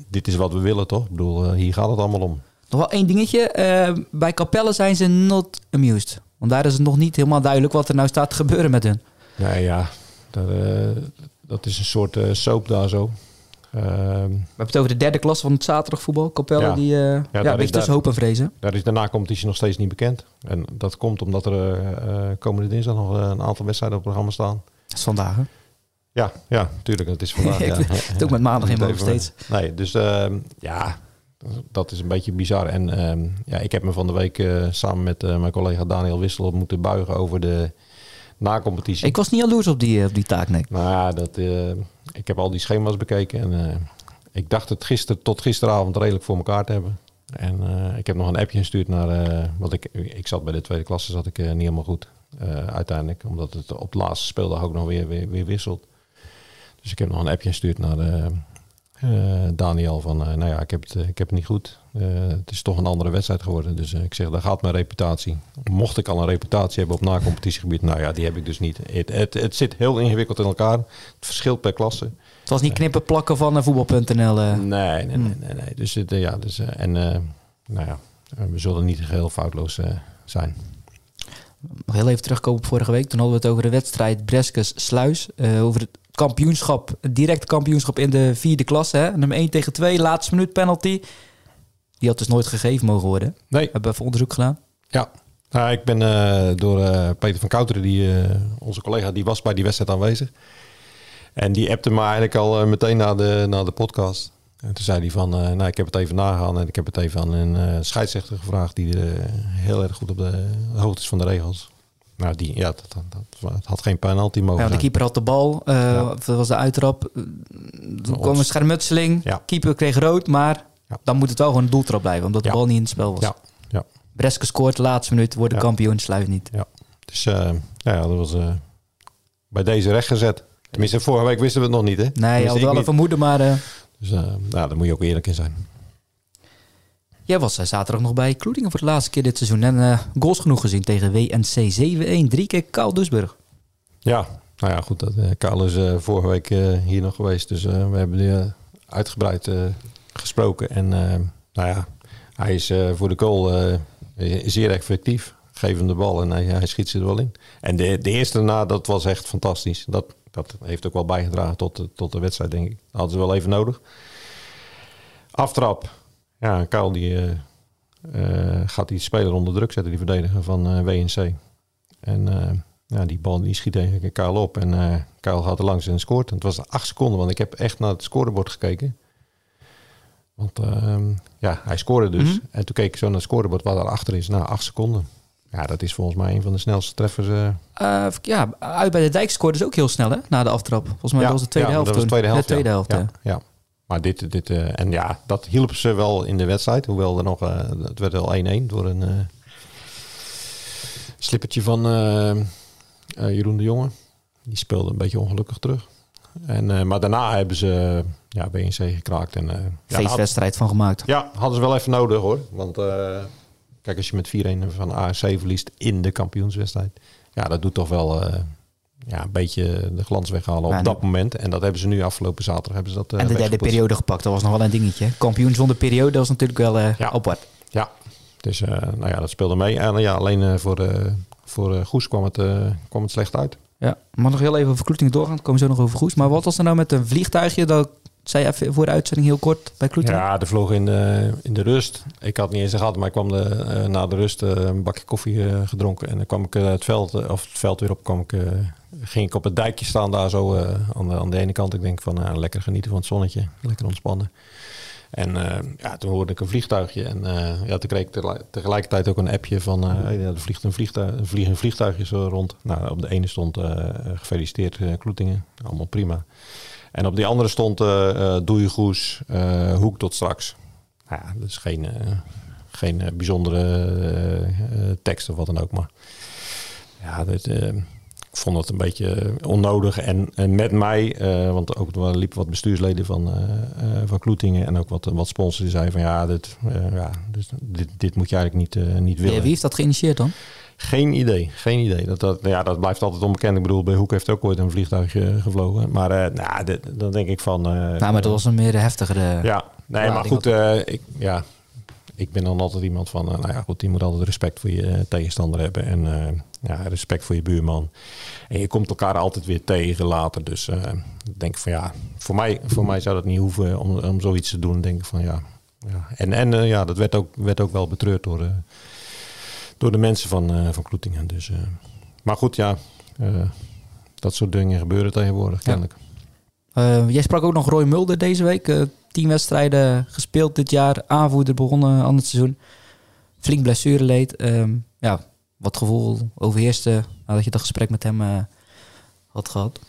dit is wat we willen toch? Ik bedoel, hier gaat het allemaal om. Nog wel één dingetje. Uh, bij Capelle zijn ze not amused. Want daar is het nog niet helemaal duidelijk wat er nou staat te gebeuren met hun. Nee, ja. Dat, uh, dat is een soort uh, soap daar zo. Ehm, We hebben het over de derde klasse van het zaterdagvoetbal. Capelle, ja. die ja, ja, beetje tussen hoop en vrezen. Daar is daarna competitie nog steeds niet bekend. En dat komt omdat er komende dinsdag nog een aantal wedstrijden op het programma staan. Dat is vandaag, hè? Ja, ja, tuurlijk. Het is vandaag. (laughs) ja. het ook met maandag in mijn steeds. Nee, dus ehm, ja, dat is een beetje bizar. En ehm, ja, ik heb me van de week uh, samen met uh, mijn collega Daniel Wissel moeten buigen over de na-competitie. Ik was niet jaloers op die, op die taak, nee. Nou ja, dat, uh, ik heb al die schema's bekeken en ik dacht het gisteren tot gisteravond redelijk voor elkaar te hebben. En ik heb nog een appje gestuurd naar, want ik, ik zat bij de tweede klasse, zat ik niet helemaal goed uiteindelijk. Omdat het op de laatste speeldag ook nog weer, weer, weer wisselt. Dus ik heb nog een appje gestuurd naar uh, Daniel van, uh, nou ja, ik heb, het, ik heb het niet goed. eh, het is toch een andere wedstrijd geworden. Dus eh, ik zeg, daar gaat mijn reputatie. Mocht ik al een reputatie hebben op na-competitiegebied, nou ja, die heb ik dus niet. Het, het, het zit heel ingewikkeld in elkaar. Het verschilt per klasse. Het was niet knippen plakken van voetbal.nl. Nee, nee, nee, nee, nee. Dus, ja, dus en nou ja, we zullen niet geheel foutloos zijn. Nog heel even terugkomen op vorige week. Toen hadden we het over de wedstrijd Breskes-Sluis. over het kampioenschap, het directe kampioenschap in de vierde klasse. Hè? Nummer 1 tegen 2, laatste minuut penalty. Die had dus nooit gegeven mogen worden. Nee. Hebben we even onderzoek gedaan. Ja, nou, ik ben uh, door uh, Peter van Kouteren, die, uh, onze collega, die was bij die wedstrijd aanwezig. En die appte me eigenlijk al meteen na de, na de podcast. En toen zei hij van, nou ik heb het even nagegaan en ik heb het even aan een scheidsrechter gevraagd die heel erg goed op de hoogte is van de regels. Nou, die, ja, dat, dat, had geen penalty mogen ja, De keeper had de bal, uh, ja. dat was de uittrap. Toen kwam een schermutseling, ja. keeper kreeg rood, maar dan moet het wel gewoon een doeltrap blijven, omdat de bal niet in het spel was. Ja. Ja. Breske scoort, laatste minuut, worden kampioen, sluit niet. Ja, dus uh, ja, dat was uh, bij deze recht gezet. Tenminste, vorige week wisten we het nog niet, hè? Nee, je had wel een vermoeden, maar... Dus nou, daar moet je ook eerlijk in zijn. Jij was uh, zaterdag nog bij Kloedingen voor de laatste keer dit seizoen. En uh, goals genoeg gezien tegen WNC 7-1. Drie keer Kaal Dusburg. Ja, nou ja, goed. Dat, Kaal is vorige week hier nog geweest. Dus we hebben nu uitgebreid gesproken. En nou ja, hij is voor de goal zeer effectief. Geef hem de bal en hij, schiet ze er wel in. En de, de eerste daarna, dat was echt fantastisch. Dat, dat heeft ook wel bijgedragen tot, tot de wedstrijd, denk ik. Dat hadden ze wel even nodig. Aftrap, ja, Kuil die, uh, uh, gaat die speler onder druk zetten, die verdediger van uh, WNC. En ja, die bal die schiet eigenlijk Kuil op. En uh, Kuil gaat er langs en scoort. En het was acht seconden, want ik heb echt naar het scorebord gekeken. Want ehm, ja, hij scoorde dus. Mm -hmm. En toen keek ik zo naar het scorebord wat daarachter is. Nou, acht seconden. Ja, dat is volgens mij een van de snelste treffers. Uh... ja, uit bij de Dijk scoorde ze ook heel snel hè, na de aftrap. Volgens mij ja, was de tweede ja, helft dat was de tweede helft. De tweede helft, ja. ja. Maar dit, dit uh, en ja, dat hielp ze wel in de wedstrijd. Hoewel er nog, uh, het werd wel 1-1 door een uh, slippertje van Jeroen de Jonge. Die speelde een beetje ongelukkig terug. En, maar daarna hebben ze ja, BNC gekraakt. En, ja, Feestwedstrijd van gemaakt. Ja, hadden ze wel even nodig hoor. Want kijk, als je met 4-1 van ARC verliest in de kampioenswedstrijd. Ja, dat doet toch wel ja, een beetje de glans weghalen op dat moment. En dat hebben ze nu afgelopen zaterdag. Hebben ze dat, uh, en de derde periode gepakt, dat was nog wel een dingetje. Kampioen zonder periode, dat was natuurlijk wel uh, ja. apart. Ja, dus uh, nou ja, dat speelde mee. En ja, alleen voor, voor Goes kwam het, kwam het slecht uit. Ja, maar nog heel even over Kloetingen doorgaan. komen we zo nog over Goes. Maar wat was er nou met een vliegtuigje? Dat zei even voor de uitzending heel kort bij Kloetingen. Ja, de vloog in de, in de rust. Ik had niet eens gehad, maar ik kwam de, na de rust een bakje koffie gedronken. En dan kwam ik het veld, of het veld weer op, kwam ik ging ik op het dijkje staan daar zo uh, aan, de, aan de ene kant. Ik denk van uh, lekker genieten van het zonnetje, lekker ontspannen. En uh, ja, toen hoorde ik een vliegtuigje en ja, toen kreeg ik tegelijkertijd ook een appje van er vliegt een vliegtuig, vliegen vliegtuigjes rond. Nou, op de ene stond gefeliciteerd Kloetingen, allemaal prima. En op die andere stond doei goes, hoek tot straks. Nou ja, dat is geen, geen bijzondere tekst of wat dan ook, maar ja, dat, ik vond het een beetje onnodig. En, en met mij, uh, want ook er liepen wat bestuursleden van, uh, uh, van Kloetingen en ook wat, wat sponsors die zeiden van ja, dit, ja dus dit, dit moet je eigenlijk niet, niet willen. Ja, wie heeft dat geïnitieerd dan? Geen idee, geen idee. Dat, dat, ja, dat blijft altijd onbekend. Ik bedoel, bij Hoek heeft ook ooit een vliegtuigje gevlogen. Maar nou, dit, dan denk ik van... nou, maar dat was een meer heftigere... Ja, nee, maar goed, ik, ja, ik ben dan altijd iemand van, uh, nou ja, goed, die moet altijd respect voor je uh, tegenstander hebben en uh, ja, respect voor je buurman. En je komt elkaar altijd weer tegen later. Dus ik denk van ja, voor mij, voor mij zou dat niet hoeven om, om zoiets te doen. Denk ik van ja. ja. En, en ja, dat werd ook, werd ook wel betreurd door, door de mensen van, van Kloetingen. Dus, maar goed, ja, dat soort dingen gebeuren tegenwoordig, kennelijk. Ja. jij sprak ook nog Roy Mulder deze week tien wedstrijden gespeeld dit jaar. Aanvoerder begonnen aan het seizoen. Flink blessure leed. Um, ja, wat gevoel overheerste nadat je dat gesprek met hem uh, had gehad?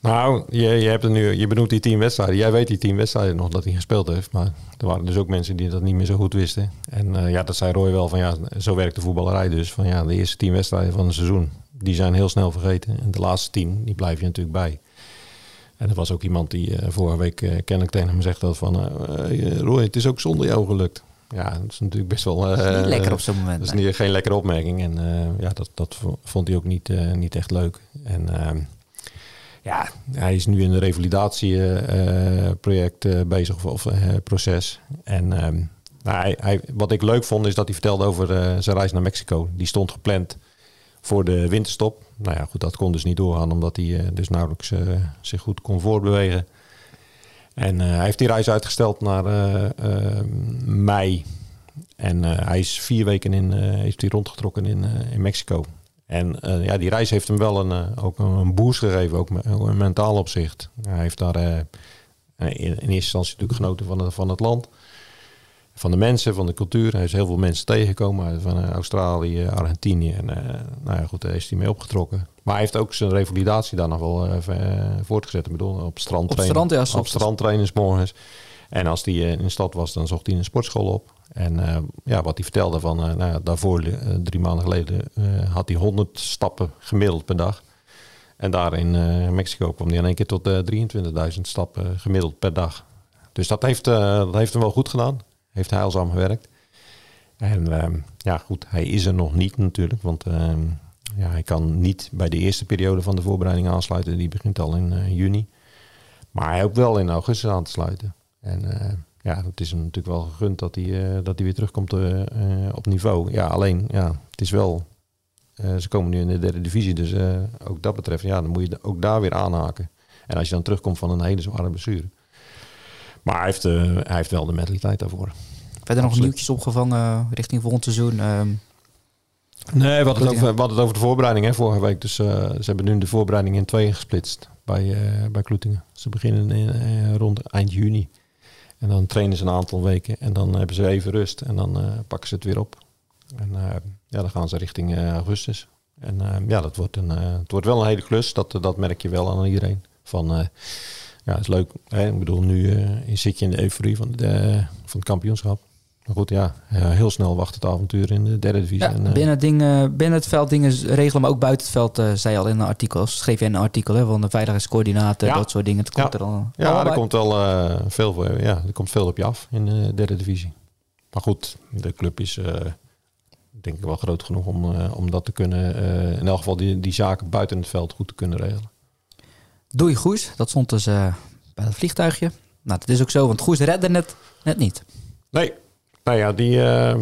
Nou, je, je, hebt nu, je benoemt die tien wedstrijden. Jij weet die tien wedstrijden nog dat hij gespeeld heeft. Maar er waren dus ook mensen die dat niet meer zo goed wisten. En uh, ja, dat zei Roy wel van ja, zo werkt de voetballerij dus. Van ja, de eerste tien wedstrijden van het seizoen, die zijn heel snel vergeten. En de laatste tien, die blijf je natuurlijk bij. En er was ook iemand die uh, vorige week uh, kennelijk tegen hem zegt dat van... Uh, Roy, het is ook zonder jou gelukt. Ja, dat is natuurlijk best wel... Dat is niet eh, lekker op zo'n moment. Dat is nee. niet, geen lekkere opmerking. En eh, ja, dat, dat vo- vond hij ook niet, eh, niet echt leuk. En ehm, ja, hij is nu in een revalidatieproject eh, bezig of, eh, proces. En ehm, nou, hij, hij, wat ik leuk vond is dat hij vertelde over eh, zijn reis naar Mexico. Die stond gepland voor de winterstop. Nou ja, goed, dat kon dus niet doorgaan omdat hij eh, dus nauwelijks eh, zich goed kon voortbewegen. En eh, hij heeft die reis uitgesteld naar mei. En hij is vier weken in, heeft hij rondgetrokken in, in Mexico. En ja, die reis heeft hem wel een, ook een boost gegeven, ook, in mentaal opzicht. Hij heeft daar in, in eerste instantie natuurlijk genoten van, van het land. Van de mensen, van de cultuur. Hij is heel veel mensen tegengekomen van eh, Australië, Argentinië. En eh, nou ja, goed, daar is hij mee opgetrokken. Maar hij heeft ook zijn revalidatie daar nog wel eh, voortgezet. Ik bedoel, op strand Op trainen. strand, ja, Op strand trainen 's morgens. En als hij in de stad was, dan zocht hij een sportschool op. En ja, wat hij vertelde van, nou ja, daarvoor, drie maanden geleden, had hij 100 stappen gemiddeld per dag. En daar in Mexico kwam hij in één keer tot eh 23.000 stappen gemiddeld per dag. Dus dat heeft, dat heeft hem wel goed gedaan. Heeft heilzaam gewerkt. En ehm, ja, goed, hij is er nog niet natuurlijk. Want ehm, ja, hij kan niet bij de eerste periode van de voorbereiding aansluiten. Die begint al in eh, juni. Maar hij hoopt wel in augustus aan te sluiten. En eh, ja, het is hem natuurlijk wel gegund dat hij, eh, dat hij weer terugkomt op niveau. Ja, alleen, ja, het is wel... ze komen nu in de derde divisie, dus ook dat betreft, ja, dan moet je ook daar weer aanhaken. En als je dan terugkomt van een hele zware blessure. Maar hij heeft, eh, hij heeft wel de mentaliteit daarvoor. Verder nog nieuwtjes opgevangen richting volgend seizoen. Ehm, Nee, we hadden, het over, we hadden het over de voorbereiding hè, vorige week. Dus eh, ze hebben nu de voorbereiding in tweeën gesplitst bij, eh bij Kloetingen. Ze beginnen in, eh, rond eind juni. En dan trainen ze een aantal weken. En dan hebben ze even rust. En dan eh, pakken ze het weer op. En eh, ja, dan gaan ze richting eh, augustus. En eh, ja, dat wordt, een, eh, het wordt wel een hele klus. Dat, dat merk je wel aan iedereen. Van, eh, ja, het is leuk. Hè? Ik bedoel, nu eh, zit je in de euforie van, de, van het kampioenschap. Maar goed, ja, eh, heel snel wacht het avontuur in de derde divisie. ja, En, eh, binnen, het ding, binnen het veld dingen regelen, maar ook buiten het veld, zei je al in een artikel. Schreef je in een artikel hè, van de veiligheidscoördinator, Ja. dat soort dingen. Het komt Ja. er dan Ja, er bij. komt wel veel, voor- ja, er komt veel op je af in de derde divisie. Maar goed, de club is denk ik wel groot genoeg om, om dat te kunnen, in elk geval die, die zaken buiten het veld goed te kunnen regelen. Doei Goes, dat stond dus eh, bij het vliegtuigje. Nou, dat is ook zo, want Goes redde het net niet. Nee, nou ja, die, eh,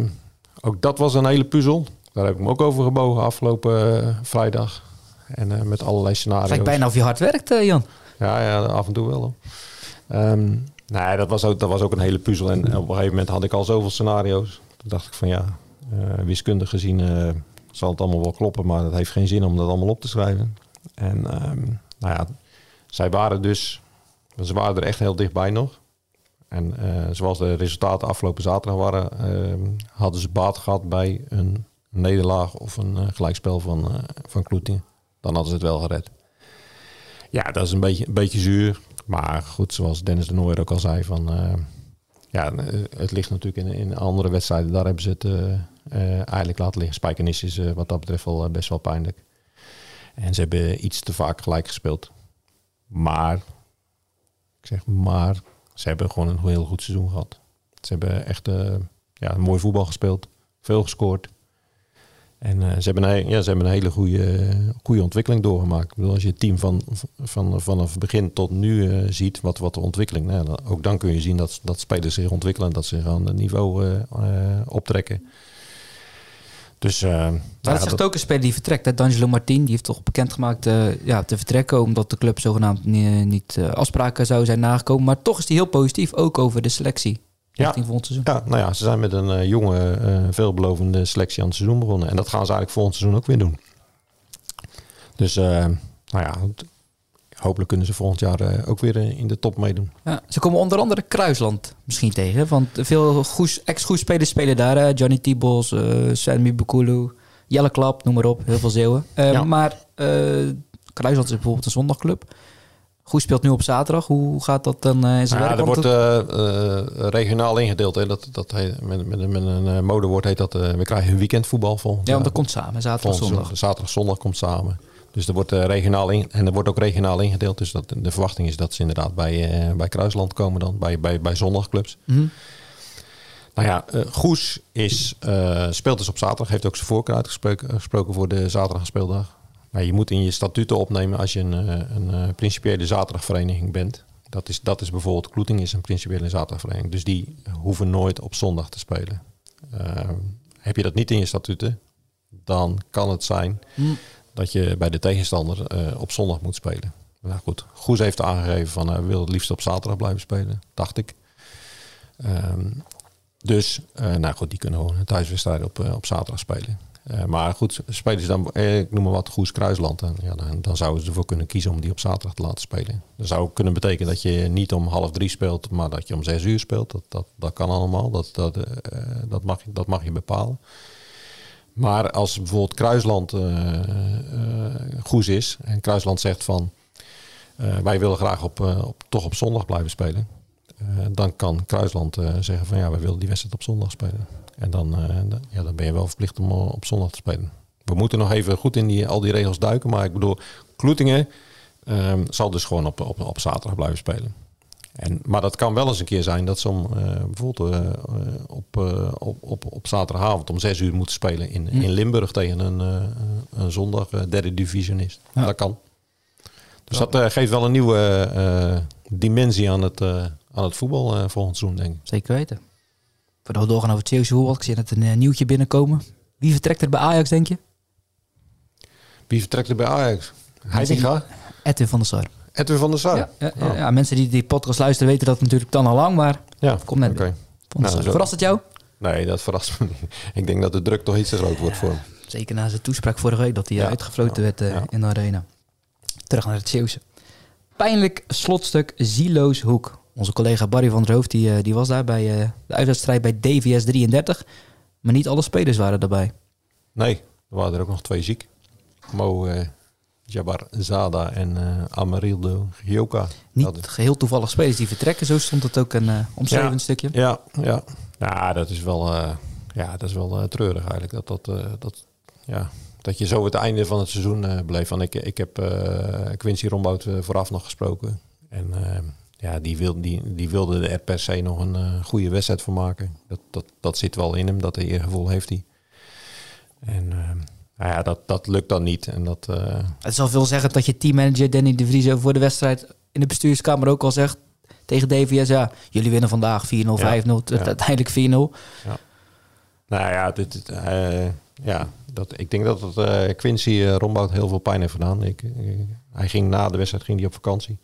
ook dat was een hele puzzel. Daar heb ik me ook over gebogen afgelopen eh, vrijdag. En met allerlei scenario's. Het lijkt bijna of je hard werkt, Jan. Ja, ja, af en toe wel. Ehm, nee, dat was, ook, dat was ook een hele puzzel. En op een gegeven moment had ik al zoveel scenario's. Toen dacht ik van ja, wiskundig gezien zal het allemaal wel kloppen. Maar het heeft geen zin om dat allemaal op te schrijven. En ehm, nou ja, zij waren dus, ze waren er echt heel dichtbij nog. En eh, zoals de resultaten afgelopen zaterdag waren, ehm, hadden ze baat gehad bij een nederlaag of een eh, gelijkspel van, eh van Kloetingen. Dan hadden ze het wel gered. Ja, dat is een beetje, een beetje zuur. Maar goed, zoals Dennis de Nooijer ook al zei, van, eh, ja, eh, het ligt natuurlijk in, in andere wedstrijden. Daar hebben ze het eh, eh, eigenlijk laten liggen. Spijkenis is eh, wat dat betreft wel eh, best wel pijnlijk. En ze hebben iets te vaak gelijk gespeeld. Maar, ik zeg maar, ze hebben gewoon een heel goed seizoen gehad. Ze hebben echt eh, ja, mooi voetbal gespeeld. Veel gescoord. En eh, ze, hebben een, ja, ze hebben een hele goede, goede ontwikkeling doorgemaakt. Ik bedoel, als je het team van, van, vanaf begin tot nu eh, ziet, wat, wat de ontwikkeling... Nou, ook dan kun je zien dat, dat spelers zich ontwikkelen... en dat ze aan het niveau optrekken. Dus... eh, Maar ja, dat zegt ook een speler die vertrekt. hè. D'Angelo Martin, die heeft toch bekendgemaakt eh ja, te vertrekken... omdat de club zogenaamd ni- niet eh, afspraken zou zijn nagekomen. Maar toch is hij heel positief, ook over de selectie. Ja. Richting volgend seizoen. Ja, nou ja, ze zijn met een jonge, veelbelovende selectie aan het seizoen begonnen. En dat gaan ze eigenlijk volgend seizoen ook weer doen. Dus, nou ja, hopelijk kunnen ze volgend jaar eh, ook weer eh, in de top meedoen. Ja, ze komen onder andere Kruisland misschien tegen. Want veel goes- ex-goespelers spelen daar. hè. Johnny Tibos, eh Sammy Bukulu, Jelle Klap, noem maar op. Heel veel Zeeuwen. Eh, Ja. Maar eh, Kruisland is bijvoorbeeld een zondagclub. Goes speelt nu op zaterdag. Hoe gaat dat dan eh, in zijn ja, werk? er Want wordt eh, eh, regionaal ingedeeld. Hè. Dat, dat heet, met, met, met een eh, modewoord heet dat... eh, we krijgen weekendvoetbal volgend ja, want dat komt samen. Zaterdag, zondag. Zaterdag, zondag komt samen. Dus er wordt eh, regionaal in, en er wordt ook regionaal ingedeeld. Dus dat, de verwachting is dat ze inderdaad bij, eh, bij Kruisland komen dan, bij, bij, bij zondagclubs. Mhm. Nou ja, uh, Goes is, uh, speelt dus op zaterdag. Heeft ook zijn voorkeur uitgesproken gesproken voor de zaterdag speeldag. Maar je moet in je statuten opnemen als je een, een, een principiële zaterdagvereniging bent. Dat is, dat is bijvoorbeeld, Kloeting is een principiële zaterdagvereniging. Dus die hoeven nooit op zondag te spelen. Uh, heb je dat niet in je statuten, dan kan het zijn hm. Dat je bij de tegenstander uh, op zondag moet spelen. Nou goed, Goes heeft aangegeven van hij uh, wil het liefst op zaterdag blijven spelen, dacht ik. Um, dus, nou goed, die kunnen gewoon een thuiswedstrijd op, op zaterdag spelen. Maar goed, spelen ze dan, eh, ik noem maar wat, Goes Kruisland. En, ja, dan, dan zouden ze ervoor kunnen kiezen om die op zaterdag te laten spelen. Dat zou kunnen betekenen dat je niet om half drie speelt, maar dat je om zes uur speelt. Dat, dat, dat kan allemaal, dat, dat, dat, mag, dat mag je bepalen. Maar als bijvoorbeeld Kruisland uh, Goes is en Kruisland zegt van wij willen graag op, op, toch op zondag blijven spelen. dan kan Kruisland zeggen van ja, wij willen die wedstrijd op zondag spelen. En dan, ja, dan ben je wel verplicht om op zondag te spelen. We moeten nog even goed in die, al die regels duiken. Maar ik bedoel, Kloetingen um, zal dus gewoon op, op, op zaterdag blijven spelen. En, maar dat kan wel eens een keer zijn dat ze om, uh, bijvoorbeeld op, op, op, op zaterdagavond om zes uur moeten spelen in, in Limburg tegen een, een zondag derde divisionist. Ja. Dat kan. Dus dat geeft wel een nieuwe dimensie aan het, aan het voetbal volgend seizoen, denk ik. Zeker weten. Voordat we doorgaan over Chelsea Hoewald, ik zie net een nieuwtje binnenkomen. Wie vertrekt er bij Ajax, denk je? Wie vertrekt er bij Ajax? Heitinga? Edwin van der Sar. Edwin van der Sar? Ja, ja, oh. ja, mensen die die podcast luisteren weten dat natuurlijk dan al lang, maar ja, kom net. Okay. Nou, Verrast het jou? Nee, dat verrast me niet. (laughs) Ik denk dat de druk toch iets te groot wordt voor hem. Zeker na zijn toespraak vorige week dat hij ja. uitgefloten werd uh, in de arena. Terug naar het Zeeuwse. Pijnlijk slotstuk Zieloos Hoek. Onze collega Barry van der Hoofd die, uh, die was daar bij uh, de uitwedstrijd bij DVS 33. Maar niet alle spelers waren daarbij. Nee, er waren er ook nog twee ziek. Mo uh, Jabbar Zada en Amarildo Gioca. Niet hadden... geheel toevallig spelers die vertrekken. Zo stond het ook een omschreven ja, stukje. Ja, ja. ja, dat is wel, ja, dat is wel treurig eigenlijk. Dat, dat, dat, ja, dat je zo het einde van het seizoen bleef. Van ik, ik heb Quincy Rombout vooraf nog gesproken. En ja, die, wil, die, die wilde er per se nog een uh, goede wedstrijd van maken. Dat, dat, dat zit wel in hem, dat eergevoel heeft hij. En nou ja, dat, dat lukt dan niet. En dat, uh... Het zal veel zeggen dat je teammanager Danny de Vries voor de wedstrijd in de bestuurskamer ook al zegt tegen DVS, ja, jullie winnen vandaag 4-0, 5-0, ja. uiteindelijk 4-0. Ja. Nou ja, dit, ja dat, ik denk dat het, Quincy uh, Rombout heel veel pijn heeft gedaan. Ik, hij ging na de wedstrijd ging hij op vakantie.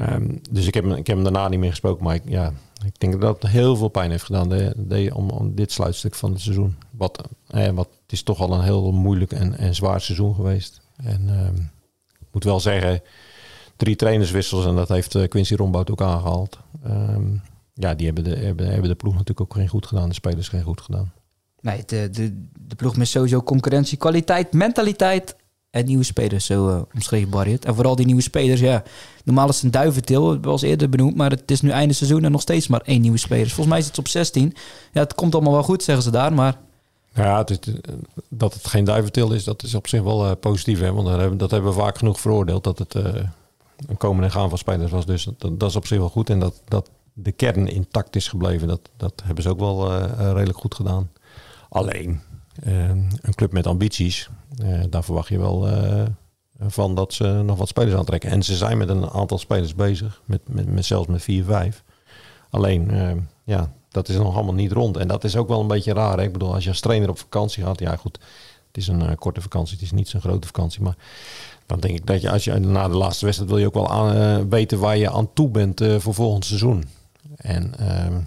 Um, dus ik heb, ik heb hem daarna niet meer gesproken. Maar ik, ja, ik denk dat het heel veel pijn heeft gedaan de, de, om, om dit sluitstuk van het seizoen. Wat, eh, wat het is toch al een heel moeilijk en, en zwaar seizoen geweest. En um, ik moet wel zeggen, drie trainerswissels en dat heeft uh, Quincy Rombout ook aangehaald. Um, ja, die hebben de, hebben, de ploeg natuurlijk ook geen goed gedaan. De spelers geen goed gedaan. Nee, de, de, de ploeg met sowieso concurrentie, kwaliteit, mentaliteit en nieuwe spelers, zo uh, omschreven En vooral die nieuwe spelers, ja. Normaal is het een duiventil, was eerder benoemd, maar het is nu einde seizoen en nog steeds maar één nieuwe speler. Volgens mij is het op 16. Ja, het komt allemaal wel goed, zeggen ze daar, maar... Ja, het is, dat het geen duiventil is, dat is op zich wel uh, positief. Hè? Want dat hebben, dat hebben we vaak genoeg veroordeeld, dat het uh, een komen en gaan van spelers was. Dus dat, dat, is op zich wel goed. En dat, dat de kern intact is gebleven, dat, dat hebben ze ook wel redelijk goed gedaan. Alleen, een club met ambities, daar verwacht je wel van dat ze nog wat spelers aantrekken. En ze zijn met een aantal spelers bezig, met, met, met zelfs met 4, 5. Alleen, uh, ja, dat is nog allemaal niet rond. En dat is ook wel een beetje raar. Hè? Ik bedoel, als je als trainer op vakantie gaat, ja goed, het is een korte vakantie, het is niet zo'n grote vakantie, maar dan denk ik dat je als je na de laatste wedstrijd wil je ook wel aan, weten waar je aan toe bent voor volgend seizoen. En ehm,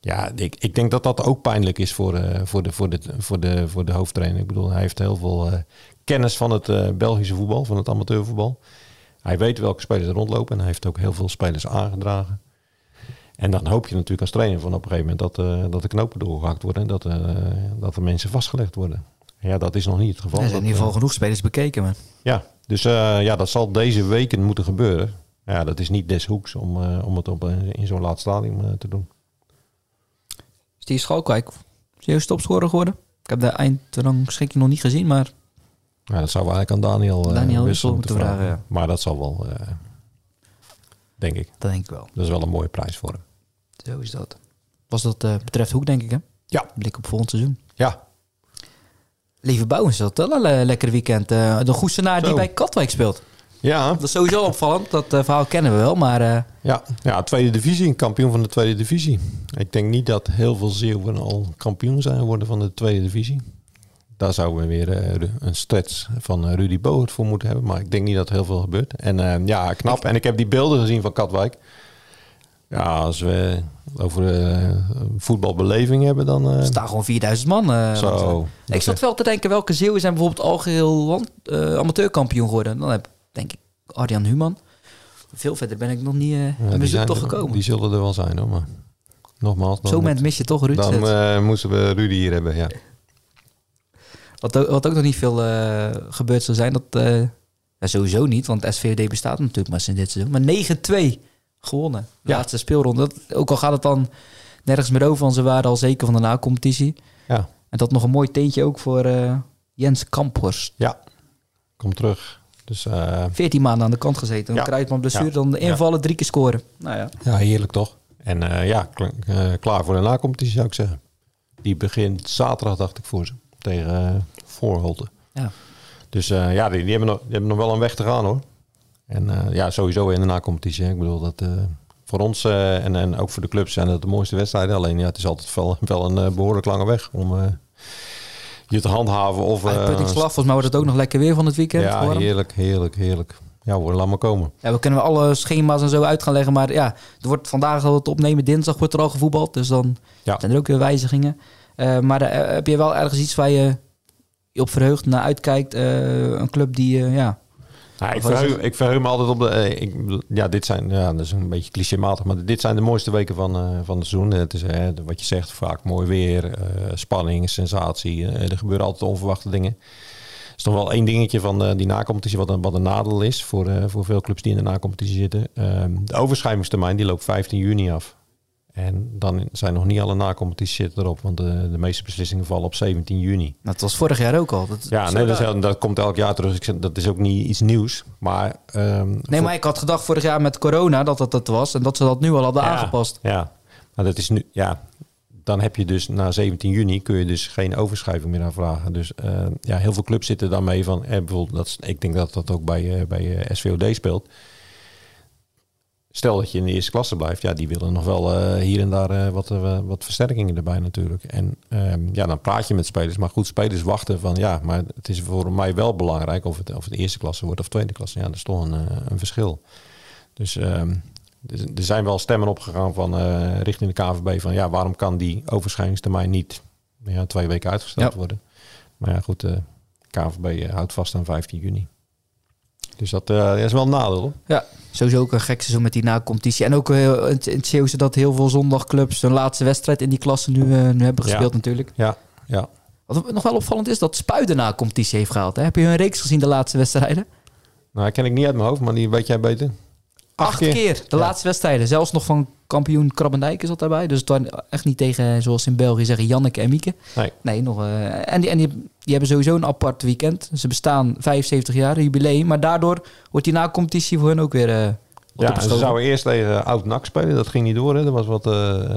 ja, ik, ik denk dat dat ook pijnlijk is voor, voor, de, voor, de, voor, de, voor de hoofdtrainer. Ik bedoel, hij heeft heel veel kennis van het Belgische voetbal, van het amateurvoetbal. Hij weet welke spelers er rondlopen en hij heeft ook heel veel spelers aangedragen. En dan hoop je natuurlijk als trainer van op een gegeven moment dat, dat de knopen doorgehakt worden en dat, dat er mensen vastgelegd worden. Ja, dat is nog niet het geval. Er zijn in ieder geval genoeg spelers bekeken. Maar. Ja, dus ja, dat zal deze weken moeten gebeuren. Ja, dat is niet deshoeks om, om het op, in zo'n laat stadium te doen. Steve Schalkwijk, serieus topscorer geworden. Ik heb de eindrangschikking nog niet gezien, maar... Ja, dat zou eigenlijk aan Daniel, uh, Daniel Wissel moeten vragen. vragen ja. Maar dat zal wel, uh, denk ik. Dat denk ik wel. Dat is wel een mooie prijs voor hem. Zo is dat. was dat eh, betreft Hoek, denk ik, hè? Ja. Blik op volgend seizoen. Ja, Lieve Bouwens, dat wel een le- lekker weekend. Eh, de Goesenaar die bij Katwijk speelt. ja, Dat is sowieso opvallend. Dat eh, verhaal kennen we wel, maar... eh, ja, ja, tweede divisie, kampioen van de tweede divisie. Ik denk niet dat heel veel Zeeuwen al kampioen zijn geworden van de tweede divisie. Daar zouden we weer eh, een stretch van eh, Rudy Boert voor moeten hebben. Maar ik denk niet dat heel veel gebeurt. En eh, ja, knap. En ik heb die beelden gezien van Katwijk. Ja, als we over eh, voetbalbeleving hebben, dan... er staan gewoon 4000 man. eh, Zo. Ik zat wel te denken, welke Zeeuwen zijn bijvoorbeeld al geheel land, amateurkampioen geworden? Dan heb ik, denk ik, Arjan Human. Veel verder ben ik nog niet, ja, die, ik zijn toch er- gekomen. die zullen er wel zijn hoor. Maar nogmaals, dan, Zo moet- moment mis je toch, Ruud. dan moeten we Rudy hier hebben. Ja. Wat, ook, wat ook nog niet veel gebeurd zou zijn, dat ja, sowieso niet, want SVD bestaat natuurlijk maar sinds dit seizoen. Maar 9-2 gewonnen. De Ja. laatste speelronde. Dat, ook al gaat het dan nergens meer over, want ze waren al zeker van de na-competitie. Ja. En dat nog een mooi teentje ook voor eh, Jens Kamphorst. ja, kom terug. Dus eh, 14 maanden aan de kant gezeten. Dan Ja. krijg je van blessure, Ja. dan de invallen, drie keer scoren. Nou ja. ja, heerlijk toch? En eh, ja, kl- klaar voor de nacompetitie zou ik zeggen. Die begint zaterdag, dacht ik, voor ze. Tegen Voorholte. Ja. Dus ja, die, die, hebben nog, die hebben nog wel een weg te gaan hoor. En eh, ja, sowieso in de nacompetitie. Ik bedoel, dat eh, voor ons eh, en, en ook voor de clubs zijn dat de mooiste wedstrijden. Alleen ja, het is altijd wel, (laughs) wel een eh, behoorlijk lange weg om je te handhaven. Of, eh, Uitputtingsslag, volgens mij wordt het ook nog lekker weer van het weekend. ja, warm. heerlijk, heerlijk, heerlijk. Ja hoor, laat maar komen. Ja, we kunnen alle schema's en zo uit gaan leggen. Maar ja, er wordt vandaag al het opnemen. Dinsdag wordt er al gevoetbald. Dus dan Ja. zijn er ook weer wijzigingen. Maar heb je wel ergens iets waar je je op verheugt, naar uitkijkt? Een club die, eh, ja... Ik, verheug, ik verheug me altijd op de. eh, ik, ja, dit zijn. Ja, dat is een beetje clichématig, maar dit zijn de mooiste weken van, eh, van het seizoen. Het is eh, wat je zegt, vaak mooi weer, spanning, sensatie. er gebeuren altijd onverwachte dingen. Er is nog wel één dingetje van die nacompetitie, wat een, wat een nadeel is voor, voor veel clubs die in de nacompetitie zitten. Ehm, de overschrijvingstermijn die loopt 15 juni af. En dan zijn nog niet alle nacompetities zitten erop, want de, de meeste beslissingen vallen op 17 juni. Nou, dat was vorig jaar ook al. Dat, Ja, nee, dat, is, dat komt elk jaar terug. Ik zeg, Dat is ook niet iets nieuws. Maar, ehm, Nee, maar ik had gedacht vorig jaar met corona dat dat het was. En dat ze dat nu al hadden Ja, aangepast. Ja, maar dat is nu, ja, dan heb je dus na 17 juni kun je dus geen overschrijving meer aanvragen. Dus eh, ja, heel veel clubs zitten daarmee van, eh, bijvoorbeeld, dat, ik denk dat dat ook bij, eh, bij SVOD speelt. Stel dat je in de eerste klasse blijft, ja, die willen nog wel eh, hier en daar eh, wat, eh, wat versterkingen erbij natuurlijk. En ehm, ja, dan praat je met spelers, maar goed, spelers wachten van, ja, maar het is voor mij wel belangrijk of het, of het eerste klasse wordt of tweede klasse. Ja, dat is toch een, een verschil. Dus ehm, er er zijn wel stemmen opgegaan van richting de KVB van ja, waarom kan die overschrijvingstermijn niet ja, twee weken uitgesteld Ja. worden? Maar ja, goed, de KVB houdt vast aan 15 juni. Dus dat eh, is wel een nadeel. hoor. Ja, sowieso ook een gek seizoen met die na-competitie. En ook eh, in het- Zeeuwse dat heel veel zondagclubs hun laatste wedstrijd in die klasse nu, eh, nu hebben Ja. gespeeld natuurlijk. Ja, ja. Wat nog wel opvallend is, dat Spui de na-competitie heeft gehaald. Hè? Heb je hun reeks gezien, de laatste wedstrijden? Nou, dat ken ik niet uit mijn hoofd, maar die weet jij beter. Acht keer, de Ja. laatste wedstrijden. Zelfs nog van kampioen Krabbendijk is dat daarbij. Dus het waren echt niet tegen, zoals in België zeggen, Janneke en Mieke. Nee. Nee, nog. eh, en die, en die, die hebben sowieso een apart weekend. Ze bestaan 75 jaar, jubileum. Maar daardoor wordt die na-competitie voor hun ook weer eh Ja, ze zouden eerst tegen Oud NAC spelen. Dat ging niet door. Hè. Dat was wat. eh,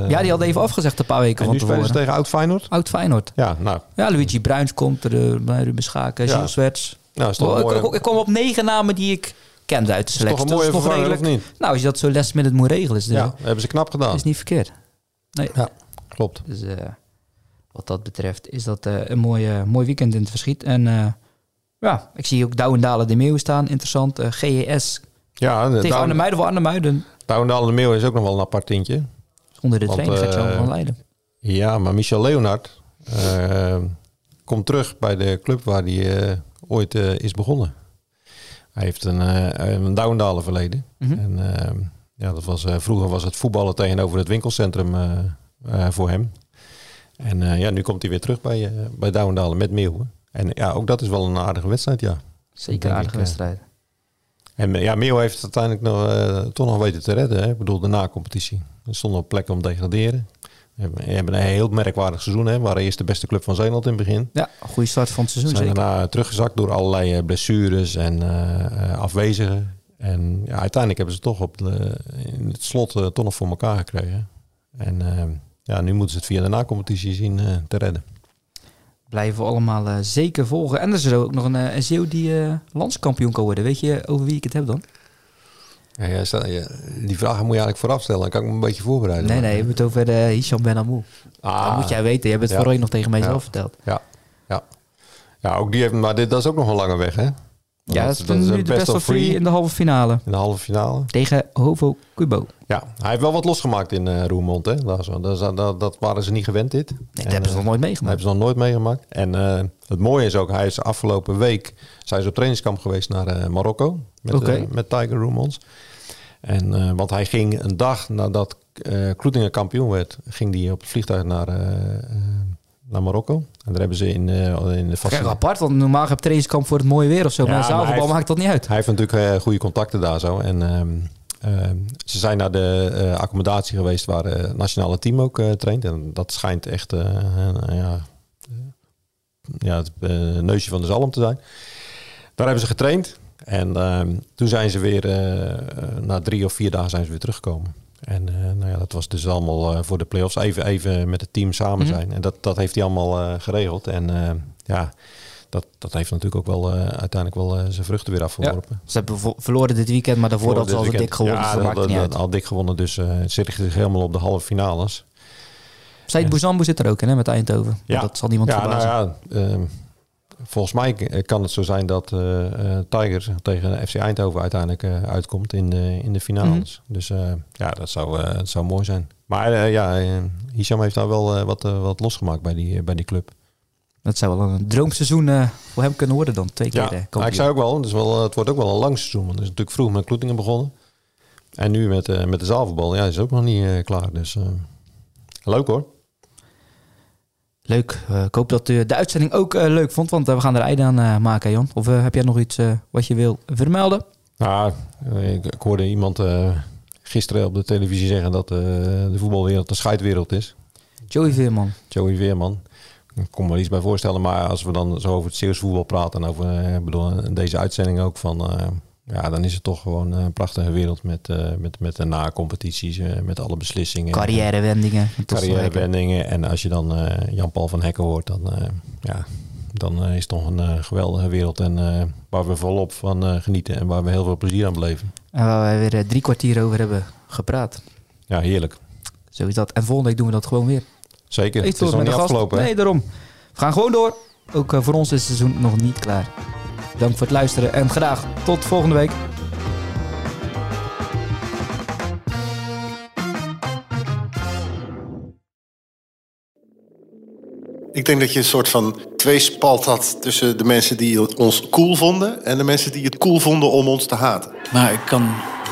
Ja, die hadden even afgezegd een paar weken En nu spelen ze tegen Oud Feyenoord. Oud Feyenoord. Ja, nou, Ja, Luigi Bruins komt er, Ruben Schaken, Ja. Swerts. nou is toch Oh, een ik, mooie, ik, ik kwam op negen namen die ik kende uit de is toch selectie. een mooie Dat vervanger, of redelijk. niet? Nou, als je dat zo last minute moet regelen, is, het- Ja, hebben ze knap gedaan. is niet verkeerd. Nee. Ja, klopt. Dus eh, wat dat betreft is dat eh, een mooi, eh, mooi weekend in het verschiet. En eh, ja, ik zie ook Douwendalen de Meeuw staan. Interessant. GES Ja, de tegen Arnhemuiden voor Arnhemuiden. Douwendal de Meeuw is ook nog wel een apart tintje. Onder de Gert-Jan eh, van Leiden. Ja, maar Michel Leonard komt terug bij de club waar hij ooit is begonnen. Hij heeft een, eh een Douwendaler verleden. Mhm. En eh, ja, dat was, eh, vroeger was het voetballen tegenover het winkelcentrum eh, voor hem. En ja, nu komt hij weer terug bij, bij Douwendalen met Meeuwen. En ja, ook dat is wel een aardige wedstrijd, ja. Zeker denk aardige ik, wedstrijd. En ja, Meeuw heeft het uiteindelijk nog, toch nog weten te redden. Hè? Ik bedoel, de na-competitie. Er stonden op plekken om te degraderen. We hebben, een heel merkwaardig seizoen. Hè? We waren eerst de beste club van Zeeland in het begin. Ja, een goede start van het seizoen zijn zeker. daarna teruggezakt door allerlei eh, blessures en eh, eh, afwezigen. En ja, uiteindelijk hebben ze toch op de, in het slot toch nog voor elkaar gekregen. En eh, ja, nu moeten ze het via de na-competitie zien te redden. Blijven we allemaal zeker volgen. En er is er ook nog een, een Zeeuw die landskampioen kan worden. Weet je over wie ik het heb dan? Ja, ja, stel, ja, die vragen moet je eigenlijk vooraf stellen. Dan kan ik me een beetje voorbereiden. Nee, nee, je hebt het over uh, Hisham Ben Amou. Ah, dat moet jij weten. Je hebt het ja. voorheen nog tegen mij zelf verteld. Ja, ja. ja ook die heeft, maar dit, dat is ook nog een lange weg, hè? Ja, dat, is, dat is nu de best of three in de halve finale. In de halve finale. Tegen Hovo Kubo. Ja, hij heeft wel wat losgemaakt in uh, Roermond. Hè? Dat, dat, dat, dat, waren ze niet gewend dit. Nee, dat hebben ze nog nooit meegemaakt. Dat hebben ze nog nooit meegemaakt. En uh, het mooie is ook, hij is afgelopen week zijn ze op trainingskamp geweest naar uh, Marokko. Met, okay. met Tiger Roermonds. En, uh, want hij ging een dag nadat uh, Kloetingen kampioen werd, ging hij op het vliegtuig naar, uh, naar Marokko. En daar hebben ze in, in de vaste... apart, want normaal heb je trainingskamp voor het mooie weer of zo. Ja, maar zaalvoetbal maakt dat niet uit. Hij heeft natuurlijk goede contacten daar zo. En ehm, ze zijn naar de accommodatie geweest waar het nationale team ook traint. En dat schijnt echt ja, ja, het neusje van de zalm te zijn. Daar hebben ze getraind. En ehm, toen zijn ze weer, uh, na drie of vier dagen zijn ze weer teruggekomen. En uh, nou ja, dat was dus allemaal voor de play-offs even, even met het team samen mhm. zijn. En dat, dat heeft hij allemaal geregeld. En ja, dat, dat heeft natuurlijk ook wel uiteindelijk wel zijn vruchten weer afgeworpen. Ze hebben verloren dit weekend, maar daarvoor hadden ze al dik gewonnen. Ja, dus dat, dat, al dik gewonnen. Dus zit zich helemaal op de halve finales. Said Bouzambou zit er ook in, hè, met Eindhoven. Ja. Dat zal niemand ja, verbazen. Nou ja, ehm, volgens mij kan het zo zijn dat uh, Tigers tegen FC Eindhoven uiteindelijk uh, uitkomt in de, in de finales. Mm. Dus ja, dat zou, dat zou mooi zijn. Maar ja, Hisham heeft daar wel wat, wat losgemaakt bij die, bij die club. Dat zou wel een droomseizoen voor hem kunnen worden dan. Twee keer. Ja, maar ik zou ook wel, dus wel, het wordt ook wel een lang seizoen. Want het is natuurlijk vroeg met Kloetingen begonnen. En nu met, met de zaalvoetbal. Ja, is ook nog niet klaar. Dus leuk hoor. Leuk. Uh, ik hoop dat u de uitzending ook uh, leuk vond, want we gaan er einde aan maken, Jan. Of heb jij nog iets wat je wil vermelden? Nou, ik, ik hoorde iemand gisteren op de televisie zeggen dat de voetbalwereld een scheidwereld is. Joey Veerman. Joey Veerman. Ik kon me er iets bij voorstellen, maar als we dan zo over het Zeeuws voetbal praten en over bedoel, deze uitzending ook van ja, dan is het toch gewoon een prachtige wereld met, uh, met, met de na-competities, uh, met alle beslissingen. Carrièrewendingen. Carrièrewendingen. En als je dan uh, Jan-Paul van Hekken hoort, dan, ja, dan is het toch een geweldige wereld. En waar we volop van genieten en waar we heel veel plezier aan beleven. En waar wij weer drie kwartier over hebben gepraat. Ja, heerlijk. Zo is dat. En volgende week doen we dat gewoon weer. Zeker. Het is nog niet afgelopen. Nee, daarom. We gaan gewoon door. Ook voor ons is het seizoen nog niet klaar. Dank voor het luisteren en graag tot volgende week. Ik denk dat je een soort van tweespalt had tussen de mensen die ons cool vonden en de mensen die het cool vonden om ons te haten. Maar ik kan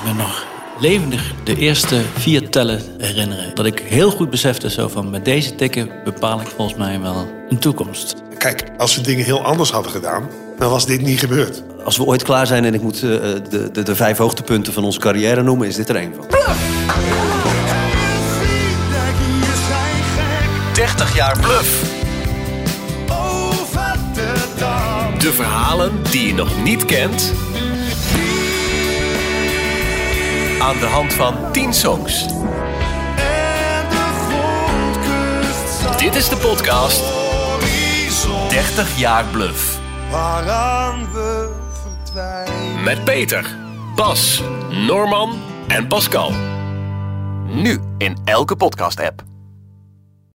me nog levendig de eerste vier tellen herinneren. Dat ik heel goed besefte zo van met deze tikken bepaal ik volgens mij wel een toekomst. Kijk, als we dingen heel anders hadden gedaan, dan was dit niet gebeurd. Als we ooit klaar zijn en ik moet uh, de, de, de vijf hoogtepunten van onze carrière noemen, is dit er één van. 30 jaar bluff. De verhalen die je nog niet kent. Aan de hand van 10 songs. Dit is de podcast 30 jaar bluff waaraan we verdwijnen. Met Peter, Bas, Norman en Pascal. Nu in elke podcast-app.